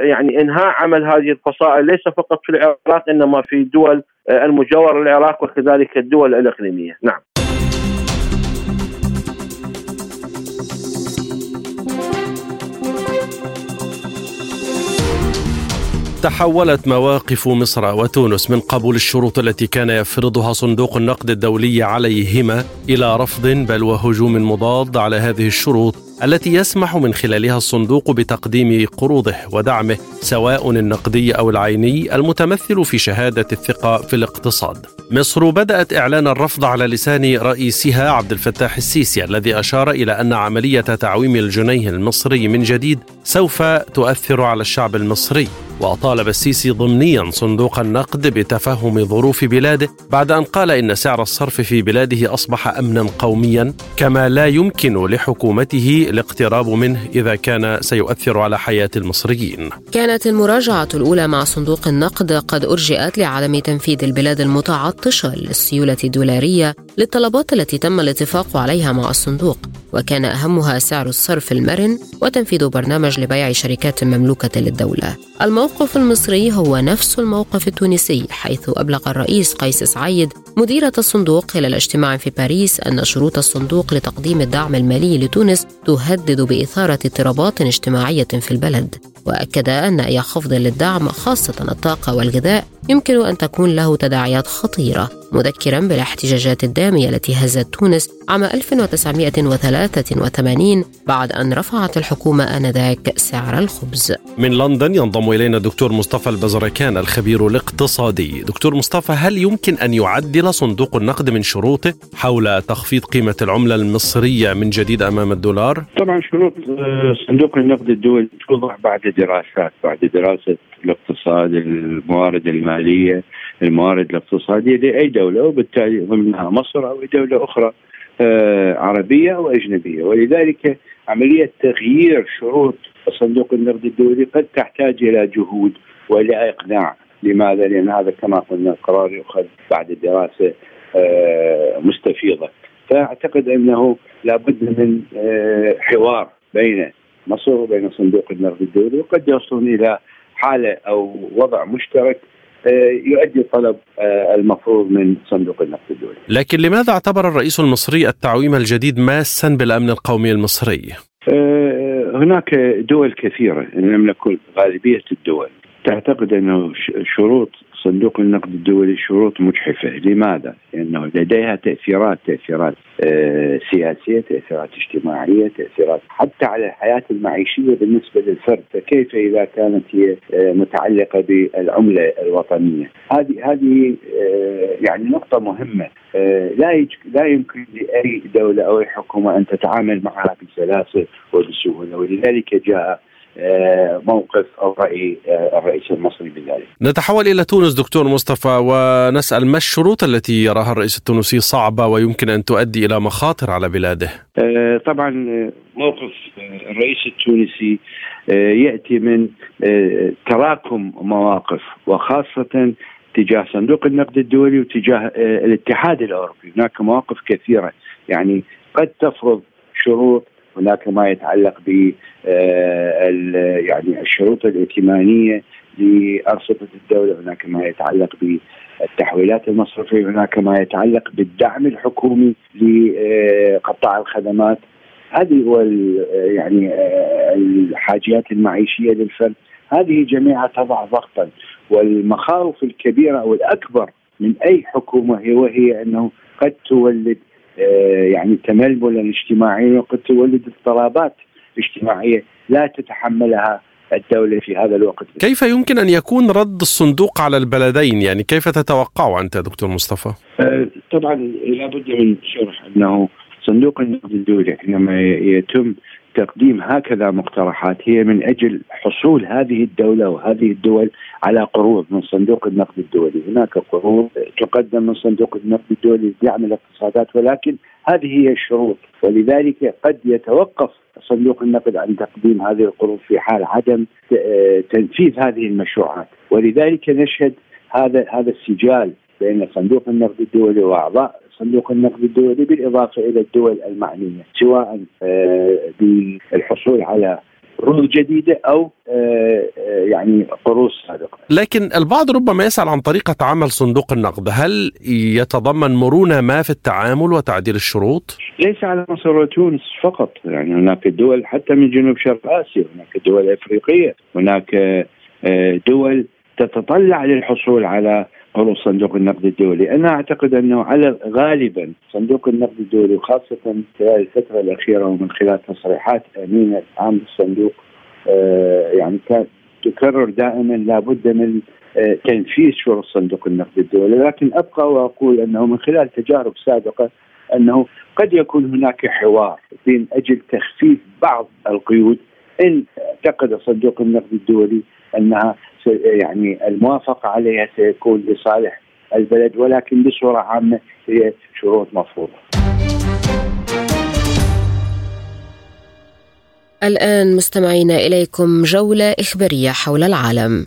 يعني إنهاء عمل هذه الفصائل. ليس فقط في العراق إنما في الدول المجاورة للعراق وكذلك الدول الإقليمية، نعم. تحولت مواقف مصر وتونس من قبول الشروط التي كان يفرضها صندوق النقد الدولي عليهما إلى رفض بل وهجوم مضاد على هذه الشروط التي يسمح من خلالها الصندوق بتقديم قروضه ودعمه سواء النقدي أو العيني المتمثل في شهادة الثقة في الاقتصاد. مصر بدأت إعلان الرفض على لسان رئيسها عبد الفتاح السيسي الذي أشار إلى أن عملية تعويم الجنيه المصري من جديد سوف تؤثر على الشعب المصري وطالب السيسي ضمنيا صندوق النقد بتفهم ظروف بلاده بعد أن قال إن سعر الصرف في بلاده أصبح امنا قوميا كما لا يمكن لحكومته الاقتراب منه إذا كان سيؤثر على حياة المصريين. كانت المراجعة الأولى مع صندوق النقد قد أرجئت لعدم تنفيذ البلاد المتعطشة للسيولة الدولارية للطلبات التي تم الاتفاق عليها مع الصندوق وكان أهمها سعر الصرف المرن وتنفيذ برنامج لبيع شركات مملوكة للدولة. الموقف المصري هو نفس الموقف التونسي حيث أبلغ الرئيس قيس سعيد مديرة الصندوق خلال اجتماع في باريس أن شروط الصندوق لتقديم الدعم المالي لتونس تهدد بإثارة اضطرابات اجتماعية في البلد. وأكد أن أي خفض للدعم خاصة الطاقة والغذاء يمكن أن تكون له تداعيات خطيرة مذكرا بالاحتجاجات الدامية التي هزت تونس عام 1983 بعد أن رفعت الحكومة آنذاك سعر الخبز. من لندن ينضم إلينا الدكتور مصطفى البزركان الخبير الاقتصادي. دكتور مصطفى هل يمكن أن يعدل صندوق النقد من شروطه حول تخفيض قيمة العملة المصرية من جديد أمام الدولار؟ طبعا شروط آه، صندوق النقد الدولي توضع بعد دراسات بعد دراسة الاقتصاد الموارد المالية الموارد الاقتصادية لاي دولة وبالتالي ضمنها مصر أو دولة أخرى آه، عربية أو أجنبية. ولذلك عملية تغيير شروط صندوق النقد الدولي قد تحتاج إلى جهود وإلى إقناع. لماذا؟ لأن هذا كما قلنا قرار يؤخذ بعد دراسة آه، مستفيضة. فأعتقد أنه لابد من آه، حوار بين مصر وبين صندوق النقد الدولي وقد يوصلون إلى حالة أو وضع مشترك آه، يؤدي الطلب آه، المفروض من صندوق النقد الدولي. لكن لماذا اعتبر الرئيس المصري التعويم الجديد ماسا بالأمن القومي المصري؟ آه، هناك دول كثيرة إن لم نكن غالبية الدول تعتقد أنه شروط صندوق النقد الدولي شروط مجحفة لماذا؟ لأنه لديها تأثيرات تأثيرات آه، سياسية تأثيرات اجتماعية تأثيرات حتى على الحياة المعيشية بالنسبة للفرد. فكيف إذا كانت هي آه، متعلقة بالعملة الوطنية؟ هذه هذه آه، يعني نقطة مهمة. لا لا يمكن لأي دولة أو أي حكومة أن تتعامل معها بسلاسة وبسهولة. ولذلك جاء موقف أو راي الرئيس المصري بذلك. نتحول إلى تونس دكتور مصطفى ونسأل ما الشروط التي يراها الرئيس التونسي صعبة ويمكن أن تؤدي إلى مخاطر على بلاده؟ آه، طبعا موقف الرئيس التونسي آه، يأتي من آه، تراكم مواقف وخاصة تجاه صندوق النقد الدولي وتجاه الاتحاد الأوروبي، هناك مواقف كثيرة يعني قد تفرض شروط هناك ما يتعلق ب آه، يعني الشروط الائتمانية لأرصدة الدولة، هناك ما يتعلق بالتحويلات المصرفية، هناك ما يتعلق بالدعم الحكومي لقطاع الخدمات. هذه هو يعني آه، الحاجيات المعيشية للفرد، هذه جميعها تضع ضغطا والمخاوف الكبيرة أو الأكبر من أي حكومة هي وهي أنه قد تولد آه، يعني تململا اجتماعيا وقد تولد اضطرابات اجتماعية لا تتحملها الدولة في هذا الوقت. كيف يمكن أن يكون رد الصندوق على البلدين؟ يعني كيف تتوقع أنت دكتور مصطفى؟ آه، طبعا لابد من شرح أنه صندوق النقد الدولي حينما يتم تقديم هكذا مقترحات هي من أجل حصول هذه الدولة وهذه الدول على قروض من صندوق النقد الدولي، هناك قروض تقدم من صندوق النقد الدولي لدعم الاقتصادات ولكن هذه هي الشروط. ولذلك قد يتوقف صندوق النقد عن تقديم هذه القروض في حال عدم تنفيذ هذه المشروعات. ولذلك نشهد هذا هذا السجال بين صندوق النقد الدولي وأعضاء صندوق النقد الدولي بالإضافة إلى الدول المعنية سواء آه، بالحصول على قروض جديدة أو آه، آه، يعني قروض سابقة. لكن البعض ربما يسأل عن طريقة عمل صندوق النقد، هل يتضمن مرونة ما في التعامل وتعديل الشروط؟ ليس على مصر وتونس فقط، يعني هناك دول حتى من جنوب شرق آسيا، هناك دول أفريقية، هناك دول تتطلع للحصول على قروض صندوق النقد الدولي. أنا أعتقد أنه على غالبا صندوق النقد الدولي وخاصة خلال الفترة الأخيرة ومن خلال تصريحات أمينة عام الصندوق آه يعني كانت تكرر دائما لابد من آه تنفيذ شروط صندوق النقد الدولي. لكن أبقى وأقول أنه من خلال تجارب سابقة أنه قد يكون هناك حوار من أجل تخفيف بعض القيود إن اعتقد صندوق النقد الدولي أنها يعني الموافقة عليها سيكون لصالح البلد ولكن بصورة عامة هي شروط مفروضة. الآن مستمعين إليكم جولة إخبارية حول العالم.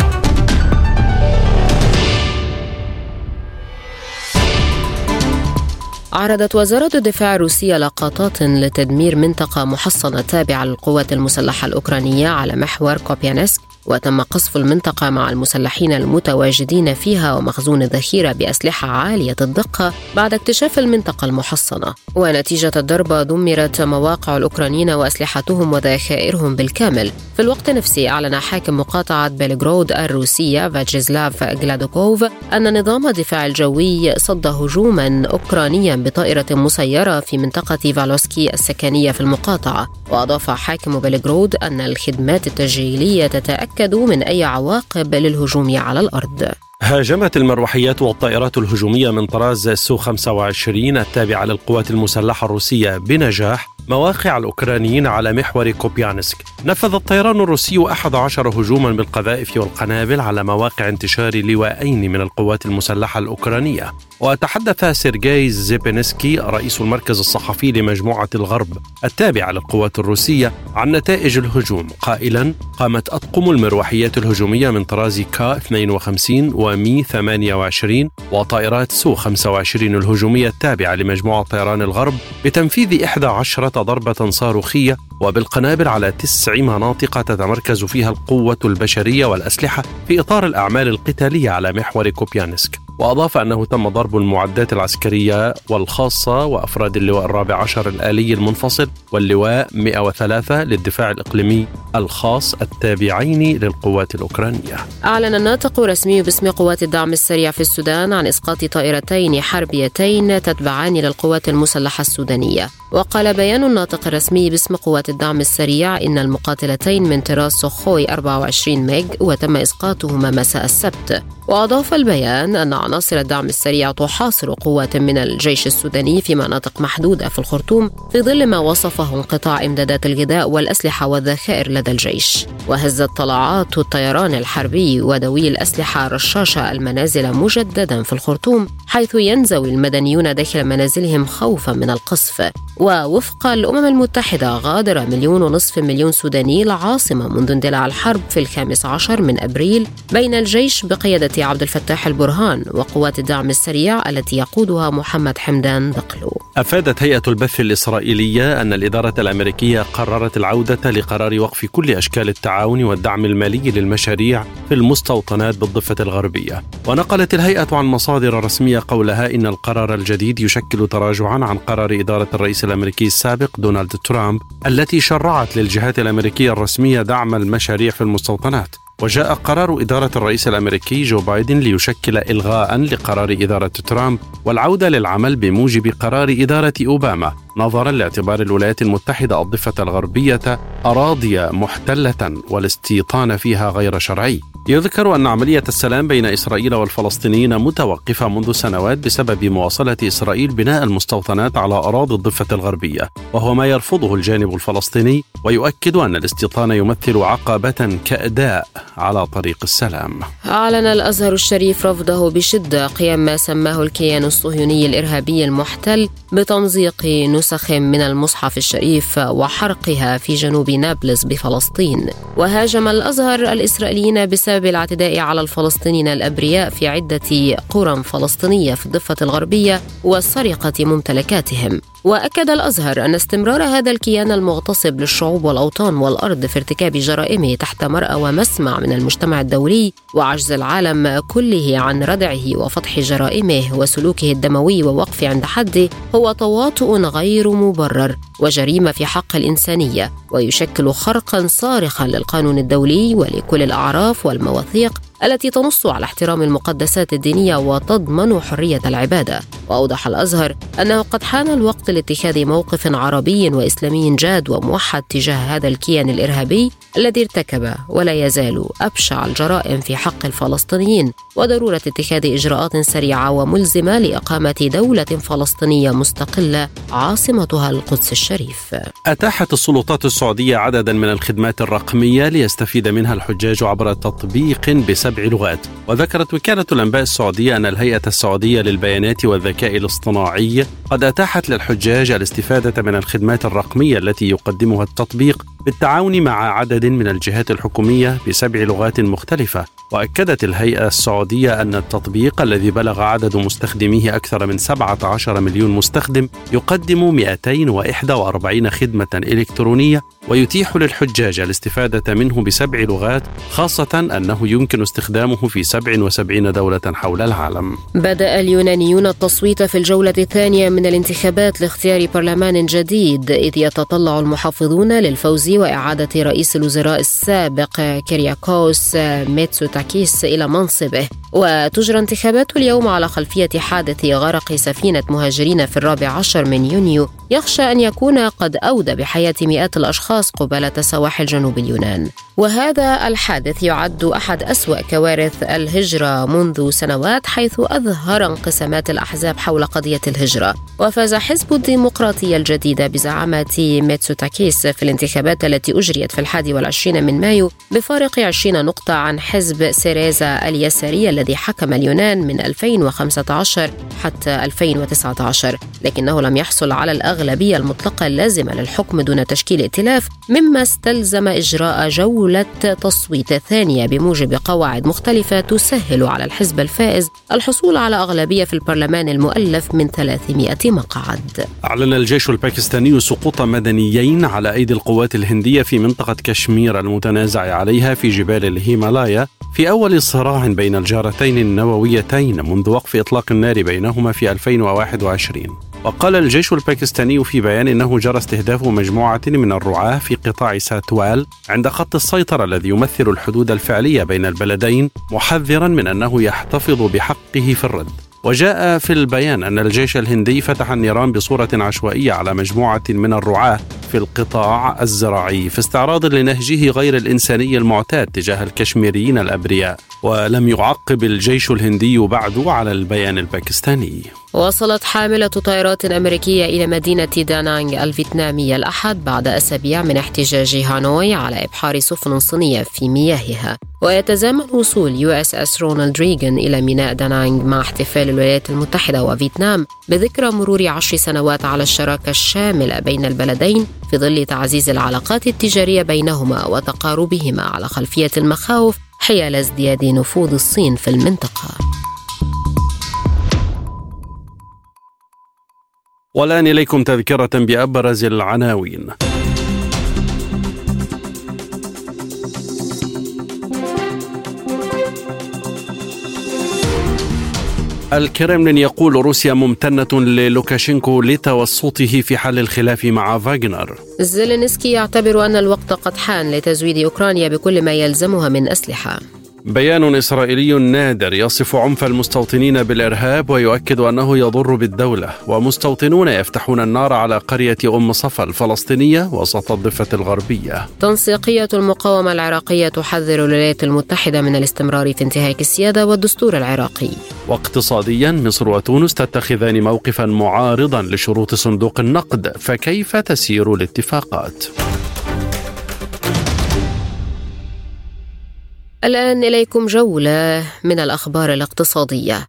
عرضت وزارة الدفاع الروسية لقطات لتدمير منطقة محصنة تابعة للقوات المسلحة الأوكرانية على محور كوبيانسك وتم قصف المنطقة مع المسلحين المتواجدين فيها ومخزون الذخيرة بأسلحة عالية الدقة بعد اكتشاف المنطقة المحصنة. ونتيجة الضربة دمرت مواقع الأوكرانيين وأسلحتهم وذخائرهم بالكامل. في الوقت نفسه أعلن حاكم مقاطعة بيلغورود الروسية فياتشيسلاف غلادكوف أن نظام الدفاع الجوي صد هجوما أوكرانيا بطائرة مسيرة في منطقة فالويسكي السكنية في المقاطعة. وأضاف حاكم بيلغورود أن الخدمات التشغيلية تتأكد تأكدوا من أي عواقب للهجوم على الأرض. هاجمت المروحيات والطائرات الهجومية من طراز سو 25 التابعة للقوات المسلحة الروسية بنجاح مواقع الأوكرانيين على محور كوبيانسك. نفذ الطيران الروسي 11 هجوما بالقذائف والقنابل على مواقع انتشار لواءين من القوات المسلحة الأوكرانية. وتحدث سيرجي زيبينسكي رئيس المركز الصحفي لمجموعة الغرب التابعة للقوات الروسية عن نتائج الهجوم. قائلا قامت أطقم المروحيات الهجومية من طراز كا 52 ومي 28 وطائرات سو 25 الهجومية التابعة لمجموعة طيران الغرب بتنفيذ 11 ضربة صاروخية وبالقنابل على تسع مناطق تتمركز فيها القوة البشرية والأسلحة في إطار الأعمال القتالية على محور كوبيانسك. وأضاف أنه تم ضرب المعدات العسكرية والخاصة وأفراد اللواء الرابع عشر الآلي المنفصل واللواء 103 للدفاع الإقليمي الخاص التابعين للقوات الأوكرانية. أعلن الناطق الرسمي باسم قوات الدعم السريع في السودان عن إسقاط طائرتين حربيتين تتبعان للقوات المسلحة السودانية. وقال بيان الناطق الرسمي باسم قوات الدعم السريع إن المقاتلتين من طراز سوخوي 24 ميج وتم إسقاطهما مساء السبت. وأضاف البيان أن عناصر الدعم السريع تحاصر قوات من الجيش السوداني في مناطق محدودة في الخرطوم في ظل ما وصفه انقطاع إمدادات الغذاء والأسلحة والذخائر لدى الجيش. وهزت طلعات الطيران الحربي ودوي الأسلحة رشاشة المنازل مجددا في الخرطوم حيث ينزوي المدنيون داخل منازلهم خوفا من القصف. ووفق الأمم المتحدة غادر مليون ونصف مليون سوداني العاصمة منذ اندلاع الحرب في الخامس عشر من أبريل بين الجيش بقيادة عبد الفتاح البرهان وقوات الدعم السريع التي يقودها محمد حمدان دقلو أفادت هيئة البث الإسرائيلية أن الإدارة الأمريكية قررت العودة لقرار وقف كل أشكال التعاون والدعم المالي للمشاريع في المستوطنات بالضفة الغربية. ونقلت الهيئة عن مصادر رسمية قولها إن القرار الجديد يشكل تراجعا عن قرار إدارة الرئيس الأمريكي السابق دونالد ترامب التي شرعت للجهات الأمريكية الرسمية دعم المشاريع في المستوطنات. وجاء قرار إدارة الرئيس الأمريكي جو بايدن ليشكل إلغاء لقرار إدارة ترامب والعودة للعمل بموجب قرار إدارة أوباما. نظرا لاعتبار الولايات المتحدة الضفة الغربية أراضي محتلة والاستيطان فيها غير شرعي. يذكر أن عملية السلام بين إسرائيل والفلسطينيين متوقفة منذ سنوات بسبب مواصلة إسرائيل بناء المستوطنات على أراضي الضفة الغربية وهو ما يرفضه الجانب الفلسطيني ويؤكد أن الاستيطان يمثل عقبة كأداء على طريق السلام. أعلن الأزهر الشريف رفضه بشدة قيام ما سماه الكيان الصهيوني الإرهابي المحتل بتمزيق نسخ من المصحف الشريف وحرقها في جنوب نابلس بفلسطين. وهاجم الأزهر الإسرائيليين بسبب الاعتداء على الفلسطينيين الأبرياء في عدة قرى فلسطينية في الضفة الغربية وسرقة ممتلكاتهم. وأكد الأزهر أن استمرار هذا الكيان المغتصب للشعوب والأوطان والأرض في ارتكاب جرائمه تحت مرأى ومسمع من المجتمع الدولي وعجز العالم كله عن ردعه وفضح جرائمه وسلوكه الدموي ووقف عند حده هو تواطؤ غير مبرر وجريمة في حق الإنسانية ويشكل خرقا صارخا للقانون الدولي ولكل الأعراف والمواثيق التي تنص على احترام المقدسات الدينية وتضمن حرية العباده وأوضح الأزهر أنه قد حان الوقت لاتخاذ موقف عربي وإسلامي جاد وموحد تجاه هذا الكيان الإرهابي الذي ارتكب ولا يزال أبشع الجرائم في حق الفلسطينيين وضرورة اتخاذ إجراءات سريعة وملزمة لإقامة دولة فلسطينية مستقلة عاصمتها القدس الشريف. أتاحت السلطات السعودية عددا من الخدمات الرقمية ليستفيد منها الحجاج عبر تطبيق بسبع لغات، وذكرت وكالة الأنباء السعودية أن الهيئة السعودية للبيانات والذكاء الاصطناعي قد أتاحت للحجاج الاستفادة من الخدمات الرقمية التي يقدمها التطبيق بالتعاون مع عدد من الجهات الحكومية بسبع لغات مختلفة. وأكدت الهيئة السعودية أن التطبيق الذي بلغ عدد مستخدميه أكثر من 17 مليون مستخدم يقدم 241 خدمة إلكترونية ويتيح للحجاج الاستفادة منه بسبع لغات خاصة أنه يمكن استخدامه في 77 دولة حول العالم. بدأ اليونانيون التصويت في الجولة الثانية من الانتخابات لاختيار برلمان جديد إذ يتطلع المحافظون للفوز وإعادة رئيس الوزراء السابق كيرياكوس ميتسوتاكيس إلى منصبه. وتجرى انتخابات اليوم على خلفية حادث غرق سفينة مهاجرين في الرابع عشر من يونيو. يخشى أن يكون قد أودى بحياة مئات الأشخاص قبالة سواحل جنوب اليونان. وهذا الحادث يعد أحد أسوأ كوارث الهجرة منذ سنوات حيث أظهر انقسامات الأحزاب حول قضية الهجرة. وفاز حزب الديمقراطية الجديدة بزعامة ميتسوتاكيس في الانتخابات التي أجريت في الحادي والعشرين من مايو بفارق 20 نقطة عن حزب سيريزا اليساري الذي حكم اليونان من 2015 حتى 2019 لكنه لم يحصل على الأغلبية المطلقة اللازمة للحكم دون تشكيل ائتلاف مما استلزم إجراء جولة تصويت ثانية بموجب قواعد مختلفة تسهل على الحزب الفائز الحصول على أغلبية في البرلمان المؤلف من 300 مقعد. أعلن الجيش الباكستاني سقوط مدنيين على أيدي القوات الهندية في منطقة كشمير المتنازع عليها في جبال الهيمالايا في أول صراع بين الجارتين النوويتين منذ وقف إطلاق النار بينهما في 2021 وقال الجيش الباكستاني في بيان إنه جرى استهداف مجموعة من الرعاة في قطاع ساتوال عند خط السيطرة الذي يمثل الحدود الفعلية بين البلدين محذرا من أنه يحتفظ بحقه في الرد. وجاء في البيان أن الجيش الهندي فتح النيران بصورة عشوائية على مجموعة من الرعاة في القطاع الزراعي في استعراض لنهجه غير الإنساني المعتاد تجاه الكشميريين الأبرياء. ولم يعقب الجيش الهندي بعد على البيان الباكستاني. وصلت حاملة طائرات أمريكية إلى مدينة دانانغ الفيتنامية الأحد بعد أسابيع من احتجاج هانوي على إبحار سفن صينية في مياهها. ويتزامن وصول يو إس إس رونالد ريغان إلى ميناء دانانغ مع احتفال الولايات المتحدة وفيتنام بذكرى مرور عشر سنوات على الشراكة الشاملة بين البلدين في ظل تعزيز العلاقات التجارية بينهما وتقاربهما على خلفية المخاوف حيال ازدياد نفوذ الصين في المنطقة. والآن إليكم تذكرة بأبرز العناوين. الكرملين يقول روسيا ممتنة للوكاشينكو لتوسطه في حل الخلاف مع فاغنر. زيلينسكي يعتبر أن الوقت قد حان لتزويد أوكرانيا بكل ما يلزمها من أسلحة. بيان إسرائيلي نادر يصف عنف المستوطنين بالإرهاب ويؤكد أنه يضر بالدولة. ومستوطنون يفتحون النار على قرية أم صفا الفلسطينية وسط الضفة الغربية. تنسيقية المقاومة العراقية تحذر الولايات المتحدة من الاستمرار في انتهاك السيادة والدستور العراقي. واقتصاديا مصر وتونس تتخذان موقفا معارضا لشروط صندوق النقد فكيف تسير الاتفاقات؟ الآن إليكم جولة من الأخبار الاقتصادية.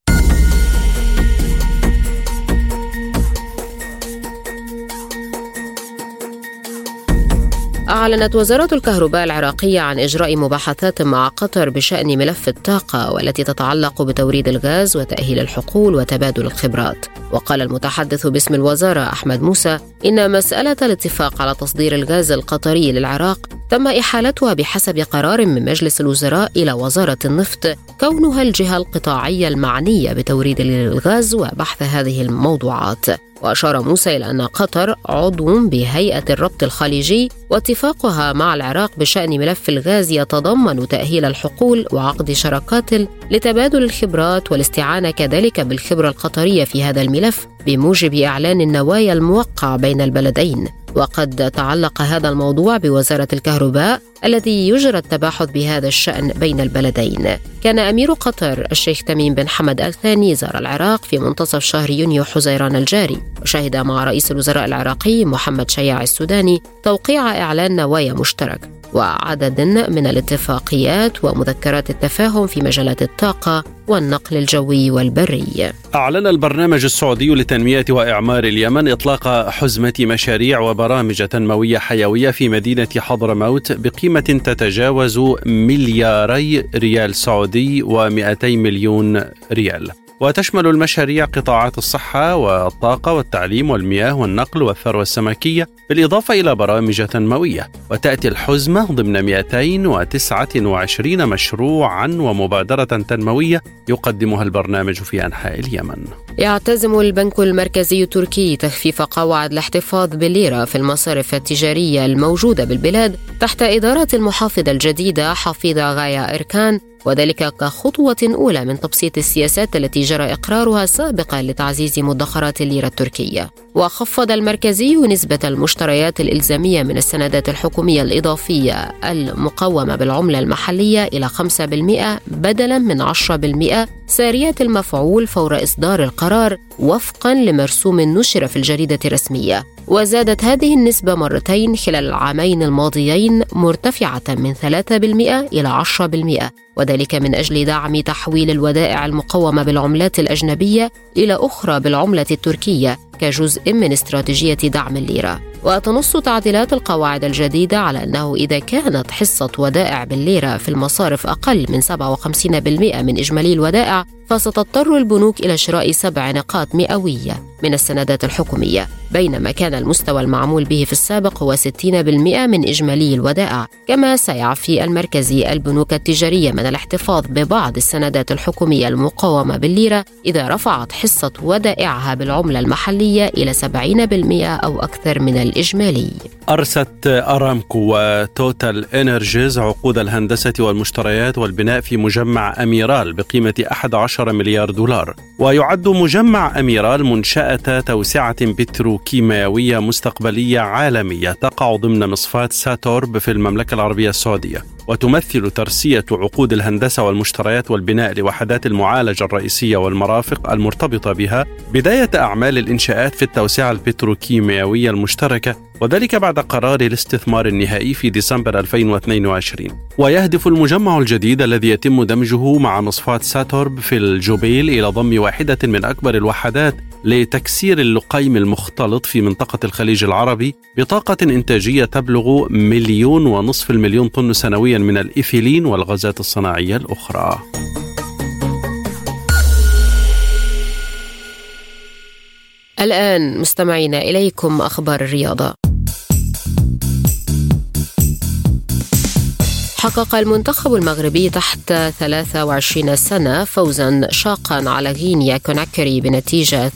أعلنت وزارة الكهرباء العراقية عن إجراء مباحثات مع قطر بشأن ملف الطاقة والتي تتعلق بتوريد الغاز وتأهيل الحقول وتبادل الخبرات. وقال المتحدث باسم الوزارة أحمد موسى إن مسألة الاتفاق على تصدير الغاز القطري للعراق تم إحالتها بحسب قرار من مجلس الوزراء إلى وزارة النفط كونها الجهة القطاعية المعنية بتوريد الغاز وبحث هذه الموضوعات. وأشار موسى إلى أن قطر عضو بهيئة الربط الخليجي واتفاقها مع العراق بشأن ملف الغاز يتضمن تأهيل الحقول وعقد شراكات لتبادل الخبرات والاستعانة كذلك بالخبرة القطرية في هذا الملف بموجب إعلان النوايا الموقع بين البلدين. وقد تعلق هذا الموضوع بوزارة الكهرباء الذي يجرى التباحث بهذا الشأن بين البلدين. كان أمير قطر الشيخ تميم بن حمد آل ثاني زار العراق في منتصف شهر يونيو حزيران الجاري. وشهد مع رئيس الوزراء العراقي محمد شياع السوداني توقيع إعلان نوايا مشترك. وعدد من الاتفاقيات ومذكرات التفاهم في مجالات الطاقة والنقل الجوي والبري. أعلن البرنامج السعودي لتنمية وإعمار اليمن إطلاق حزمة مشاريع وبرامج تنموية حيوية في مدينة حضرموت بقيمة تتجاوز ملياري ريال سعودي و200 مليون ريال. وتشمل المشاريع قطاعات الصحة والطاقة والتعليم والمياه والنقل والثروة السمكية بالإضافة إلى برامج تنموية. وتأتي الحزمة ضمن 229 مشروعا ومبادرة تنموية يقدمها البرنامج في أنحاء اليمن. يعتزم البنك المركزي التركي تخفيف قواعد الاحتفاظ بالليرة في المصارف التجارية الموجودة بالبلاد تحت إدارة المحافظة الجديدة حفيظة غايا إركان وذلك كخطوة أولى من تبسيط السياسات التي جرى إقرارها سابقا لتعزيز مدخرات الليرة التركية. وخفض المركزي نسبة المشتريات الإلزامية من السندات الحكومية الإضافية المقومة بالعملة المحلية إلى 5% بدلا من 10% سارية المفعول فور إصدار القرار وفقا لمرسوم نشر في الجريدة الرسمية. وزادت هذه النسبة مرتين خلال العامين الماضيين مرتفعة من 3% إلى 10% وذلك من أجل دعم تحويل الودائع المقومة بالعملات الأجنبية إلى أخرى بالعملة التركية كجزء من استراتيجية دعم الليرة. وتنص تعديلات القواعد الجديدة على أنه إذا كانت حصة ودائع بالليرة في المصارف أقل من 57% من إجمالي الودائع فستضطر البنوك إلى شراء سبع نقاط مئوية من السندات الحكومية بينما كان المستوى المعمول به في السابق هو 60% من إجمالي الودائع كما سيعفي المركزي البنوك التجارية من الاحتفاظ ببعض السندات الحكومية المقاومة بالليرة إذا رفعت حصة ودائعها بالعملة المحلية إلى 70% أو أكثر من الإجمالي. أرست أرامكو وتوتال إنرجيز عقود الهندسة والمشتريات والبناء في مجمع أميرال بقيمة 11 مليار دولار ويعد مجمع أميرال منشأة توسعة بتروكيماوية مستقبلية عالمية تقع ضمن مصفاة ساتورب في المملكة العربية السعودية. وتمثل ترسية عقود الهندسة والمشتريات والبناء لوحدات المعالجة الرئيسية والمرافق المرتبطة بها بداية أعمال الإنشاءات في التوسعة البتروكيماوية المشتركة وذلك بعد قرار الاستثمار النهائي في ديسمبر 2022 ويهدف المجمع الجديد الذي يتم دمجه مع مصفاة ساتورب في الجوبيل إلى ضم واحدة من أكبر الوحدات لتكسير اللقيم المختلط في منطقة الخليج العربي بطاقة إنتاجية تبلغ مليون ونصف المليون طن سنويا من الإيثيلين والغازات الصناعية الأخرى. الآن مستمعين إليكم أخبار الرياضة. حقق المنتخب المغربي تحت 23 سنة فوزا شاقا على غينيا كوناكري بنتيجة 2-1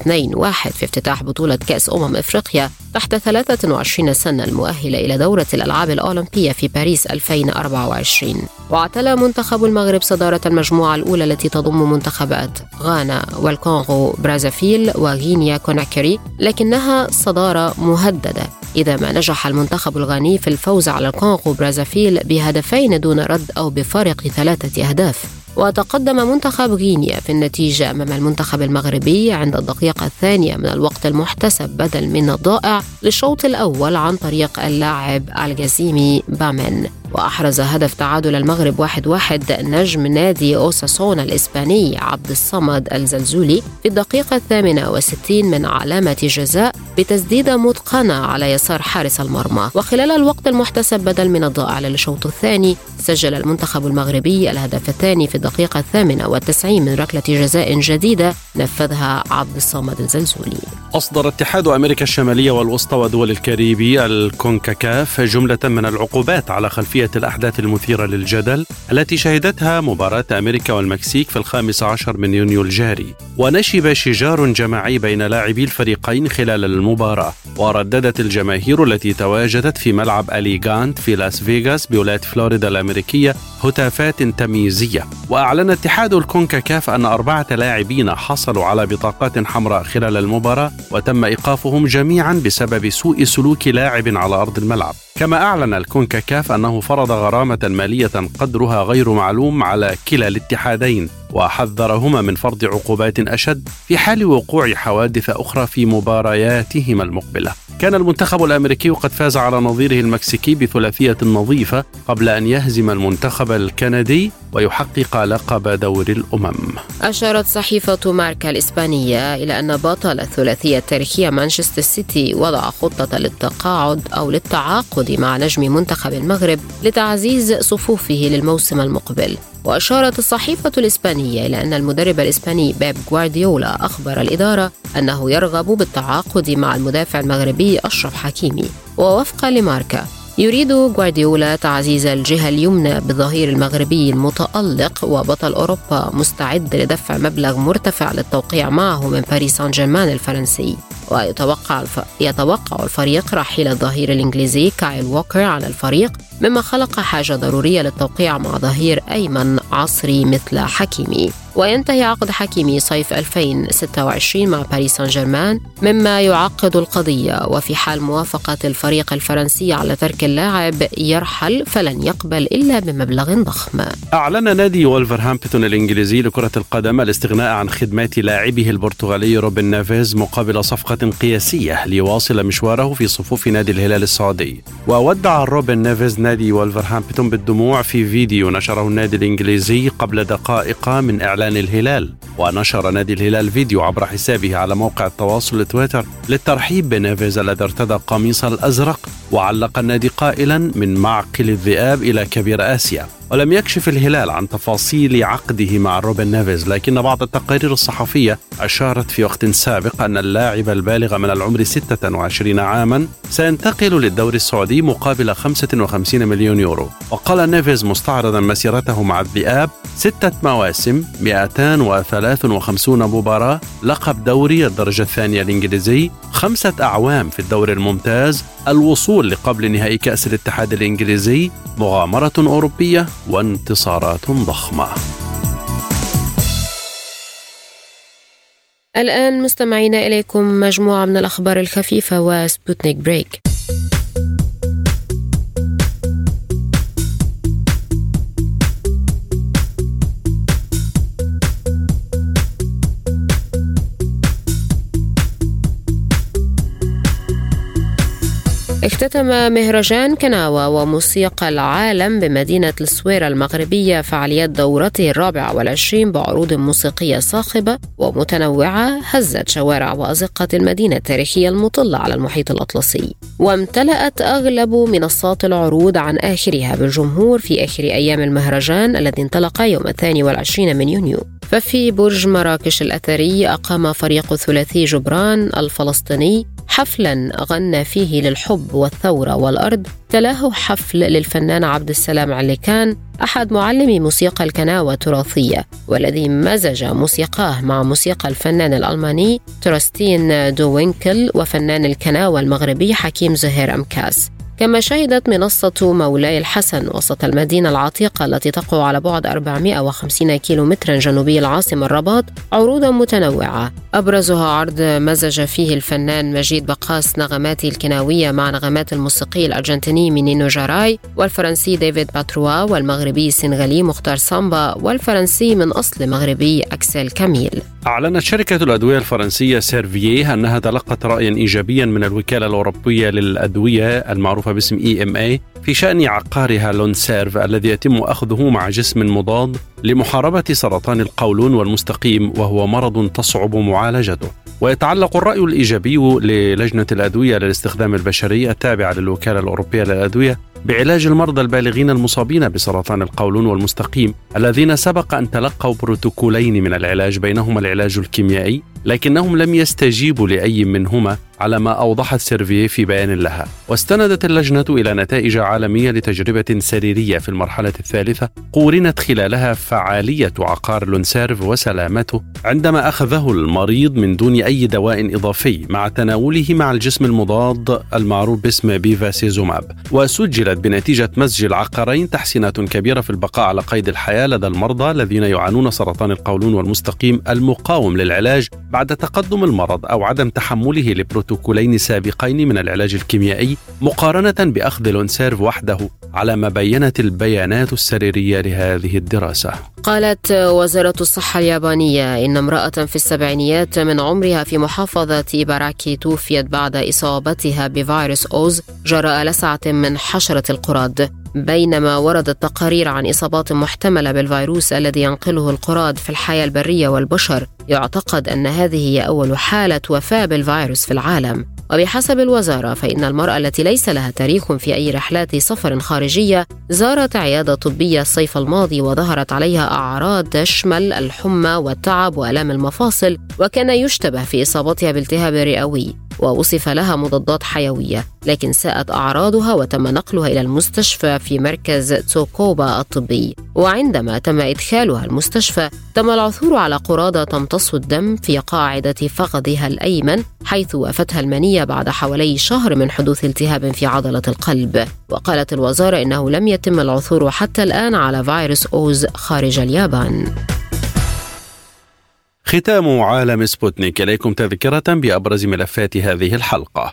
في افتتاح بطولة كأس أمم إفريقيا تحت 23 سنة المؤهلة إلى دورة الألعاب الأولمبية في باريس 2024 واعتلى منتخب المغرب صدارة المجموعة الأولى التي تضم منتخبات غانا والكونغو برازافيل وغينيا كوناكري لكنها صدارة مهددة. إذا ما نجح المنتخب الغاني في الفوز على الكونغو برازافيل بهدفين دون رد أو بفارق ثلاثة أهداف. وتقدم منتخب غينيا في النتيجة أمام المنتخب المغربي عند الدقيقة الثانية من الوقت المحتسب بدل من الضائع للشوط الأول عن طريق اللاعب الجزيمي بامن وأحرز هدف تعادل المغرب واحد واحد نجم نادي أوساسونا الإسباني عبد الصمد الزلزولي في الدقيقة الثامنة وستين من علامة جزاء بتسديدة متقنة على يسار حارس المرمى. وخلال الوقت المحتسب بدلا من الضائع للشوط الثاني سجل المنتخب المغربي الهدف الثاني في الدقيقة الثامنة والتسعين من ركلة جزاء جديدة نفذها عبد الصمد الزلزولي. أصدر اتحاد أمريكا الشمالية والوسطى ودول الكاريبي الكونكاكاف جملة من العقوبات على خلفية الأحداث المثيرة للجدل التي شهدتها مباراة أمريكا والمكسيك في الخامس عشر من يونيو الجاري. ونشب شجار جماعي بين لاعبي الفريقين خلال المباراة. ورددت الجماهير التي تواجدت في ملعب أليجيانت في لاس فيغاس بولاية فلوريدا الأمريكية هتافات تمييزية. وأعلن اتحاد الكونكاكاف أن أربعة لاعبين حصلوا على بطاقات حمراء خلال المباراة وتم إيقافهم جميعا بسبب سوء سلوك لاعب على أرض الملعب. كما أعلن الكونكاكاف أنه فرض غرامة مالية قدرها غير معلوم على كلا الاتحادين وحذرهما من فرض عقوبات أشد في حال وقوع حوادث أخرى في مبارياتهما المقبلة. كان المنتخب الأمريكي قد فاز على نظيره المكسيكي بثلاثية نظيفة قبل أن يهزم المنتخب الكندي ويحقق لقب دور الأمم. أشارت صحيفة ماركا الإسبانية إلى أن بطل الثلاثية التاريخية مانشستر سيتي وضع خطة للتقاعد أو للتعاقد مع نجم منتخب المغرب لتعزيز صفوفه للموسم المقبل. وأشارت الصحيفة الإسبانية إلى أن المدرب الإسباني بيب غوارديولا أخبر الإدارة أنه يرغب بالتعاقد مع المدافع المغربي أشرف حكيمي. ووفقا لماركا يريد غوارديولا تعزيز الجهة اليمنى بالظهير المغربي المتألق وبطل أوروبا مستعد لدفع مبلغ مرتفع للتوقيع معه من باريس سان جيرمان الفرنسي. ويتوقع الف... يتوقع الفريق رحيل الظهير الإنجليزي كايل ووكر على الفريق مما خلق حاجة ضرورية للتوقيع مع ظهير أيمن عصري مثل حكيمي. وينتهي عقد حكيمي صيف 2026 مع باريس سان جيرمان مما يعقد القضية. وفي حال موافقة الفريق الفرنسي على ترك اللاعب يرحل فلن يقبل إلا بمبلغ ضخم. أعلن نادي وولفرهامبتون الإنجليزي لكرة القدم الاستغناء عن خدمات لاعبه البرتغالي روبن نافيز مقابل صفقة قياسية ليواصل مشواره في صفوف نادي الهلال السعودي. وودع روبن نافيز نادي وولفرهامبتون بالدموع في فيديو نشره النادي الإنجليزي قبل دقائق من إعلان الهلال ونشر نادي الهلال فيديو عبر حسابه على موقع التواصل تويتر للترحيب بنيفيز الذي ارتدى القميص الأزرق وعلق النادي قائلا من معقل الذئاب إلى كبير آسيا. ولم يكشف الهلال عن تفاصيل عقده مع روبن نيفيز لكن بعض التقارير الصحفية أشارت في وقت سابق أن اللاعب البالغ من العمر 26 عاما سينتقل للدوري السعودي مقابل 55 مليون يورو. وقال نيفيز مستعرضا مسيرته مع الذئاب ستة مواسم 253 مباراة لقب دوري الدرجة الثانية الإنجليزي خمسة أعوام في الدوري الممتاز الوصول لقبل نهائي كأس الاتحاد الإنجليزي مغامرة أوروبية وانتصارات ضخمة. الآن مستمعين إليكم مجموعة من الأخبار الخفيفة وسبوتنيك Break. اختتم مهرجان كناوى وموسيقى العالم بمدينة السويرة المغربية فعاليات دورته الرابعة والعشرين بعروض موسيقية صاخبة ومتنوعة هزت شوارع وأزقة المدينة التاريخية المطلة على المحيط الأطلسي. وامتلأت أغلب منصات العروض عن آخرها بالجمهور في آخر أيام المهرجان الذي انطلق يوم الثاني والعشرين من يونيو. ففي برج مراكش الأثري أقام فريق ثلاثي جبران الفلسطيني حفلا غنى فيه للحب والثورة والأرض. تلاه حفل للفنان عبد السلام عليكان أحد معلمي موسيقى الكناوة التراثية والذي مزج موسيقاه مع موسيقى الفنان الألماني تراستين دوينكل وفنان الكناوة المغربي حكيم زهير أمكاس. كما شهدت منصة مولاي الحسن وسط المدينة العتيقة التي تقع على بعد 450 كيلومترا جنوبي العاصمة الرباط عروضا متنوعة. أبرزها عرض مزج فيه الفنان مجيد بقاس نغماته الكناوية مع نغمات الموسيقي الأرجنتيني مينينو جاراي والفرنسي ديفيد باتروا والمغربي السنغالي مختار سامبا والفرنسي من أصل مغربي أكسل كاميل. أعلنت شركة الأدوية الفرنسية سيرفيه أنها تلقت رأيا إيجابيا من الوكالة الأوروبية للأدوية المعروفة باسم EMA في شأن عقارها لونسيرف الذي يتم أخذه مع جسم مضاد لمحاربة سرطان القولون والمستقيم وهو مرض تصعب معالجته. ويتعلق الرأي الإيجابي للجنة الأدوية للاستخدام البشري التابعة للوكالة الأوروبية للأدوية بعلاج المرضى البالغين المصابين بسرطان القولون والمستقيم الذين سبق أن تلقوا بروتوكولين من العلاج بينهما العلاج الكيميائي لكنهم لم يستجيبوا لأي منهما على ما أوضحت سيرفيه في بيان لها. واستندت اللجنة إلى نتائج عالمية لتجربة سريرية في المرحلة الثالثة قورنت خلالها فعالية عقار لونسيرف وسلامته عندما أخذه المريض من دون أي دواء إضافي مع تناوله مع الجسم المضاد المعروف باسم بيفاسيزوماب. وسجلت بنتيجة مزج العقارين تحسينات كبيرة في البقاء على قيد الحياة لدى المرضى الذين يعانون سرطان القولون والمستقيم المقاوم للعلاج بعد تقدم المرض أو عدم تحمله لبروتوكولين سابقين من العلاج الكيميائي مقارنة بأخذ لونسيرف وحده على ما بينت البيانات السريرية لهذه الدراسة. قالت وزارة الصحة اليابانية إن امرأة في السبعينيات من عمرها في محافظة باراكي توفيت بعد إصابتها بفيروس أوز جراء لسعة من حشرة القراد. بينما وردت تقارير عن إصابات محتملة بالفيروس الذي ينقله القراد في الحياة البرية والبشر يعتقد أن هذه هي أول حالة وفاة بالفيروس في العالم. وبحسب الوزارة فإن المرأة التي ليس لها تاريخ في أي رحلات سفر خارجية زارت عيادة طبية الصيف الماضي وظهرت عليها أعراض تشمل الحمى والتعب وآلام المفاصل وكان يشتبه في إصابتها بالتهاب رئوي ووصف لها مضادات حيوية لكن ساءت أعراضها وتم نقلها إلى المستشفى في مركز توكوبا الطبي. وعندما تم إدخالها المستشفى تم العثور على قرادة تمتص الدم في قاعدة فخذها الأيمن حيث وافتها المنية بعد حوالي شهر من حدوث التهاب في عضلة القلب. وقالت الوزارة إنه لم يتم العثور حتى الآن على فيروس أوز خارج اليابان. ختام عالم سبوتنيك إليكم تذكرة بأبرز ملفات هذه الحلقة.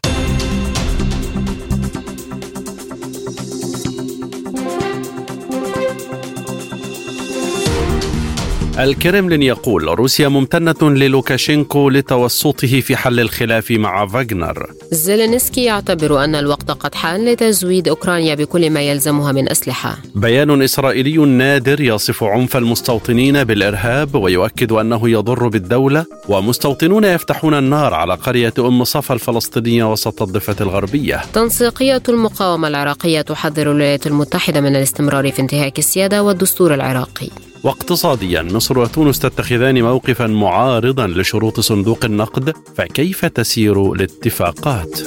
الكرملين يقول روسيا ممتنة للوكاشينكو لتوسطه في حل الخلاف مع فاغنر. زيلينسكي يعتبر أن الوقت قد حان لتزويد أوكرانيا بكل ما يلزمها من أسلحة. بيان إسرائيلي نادر يصف عنف المستوطنين بالإرهاب ويؤكد أنه يضر بالدولة ومستوطنون يفتحون النار على قرية أم صفا الفلسطينية وسط الضفة الغربية. تنسيقية المقاومة العراقية تحذر الولايات المتحدة من الاستمرار في انتهاك السيادة والدستور العراقي. واقتصاديا مصر وتونس تتخذان موقفا معارضا لشروط صندوق النقد فكيف تسير الاتفاقات؟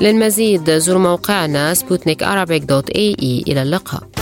للمزيد زور موقعنا سبوتنيك إلى اللقاء.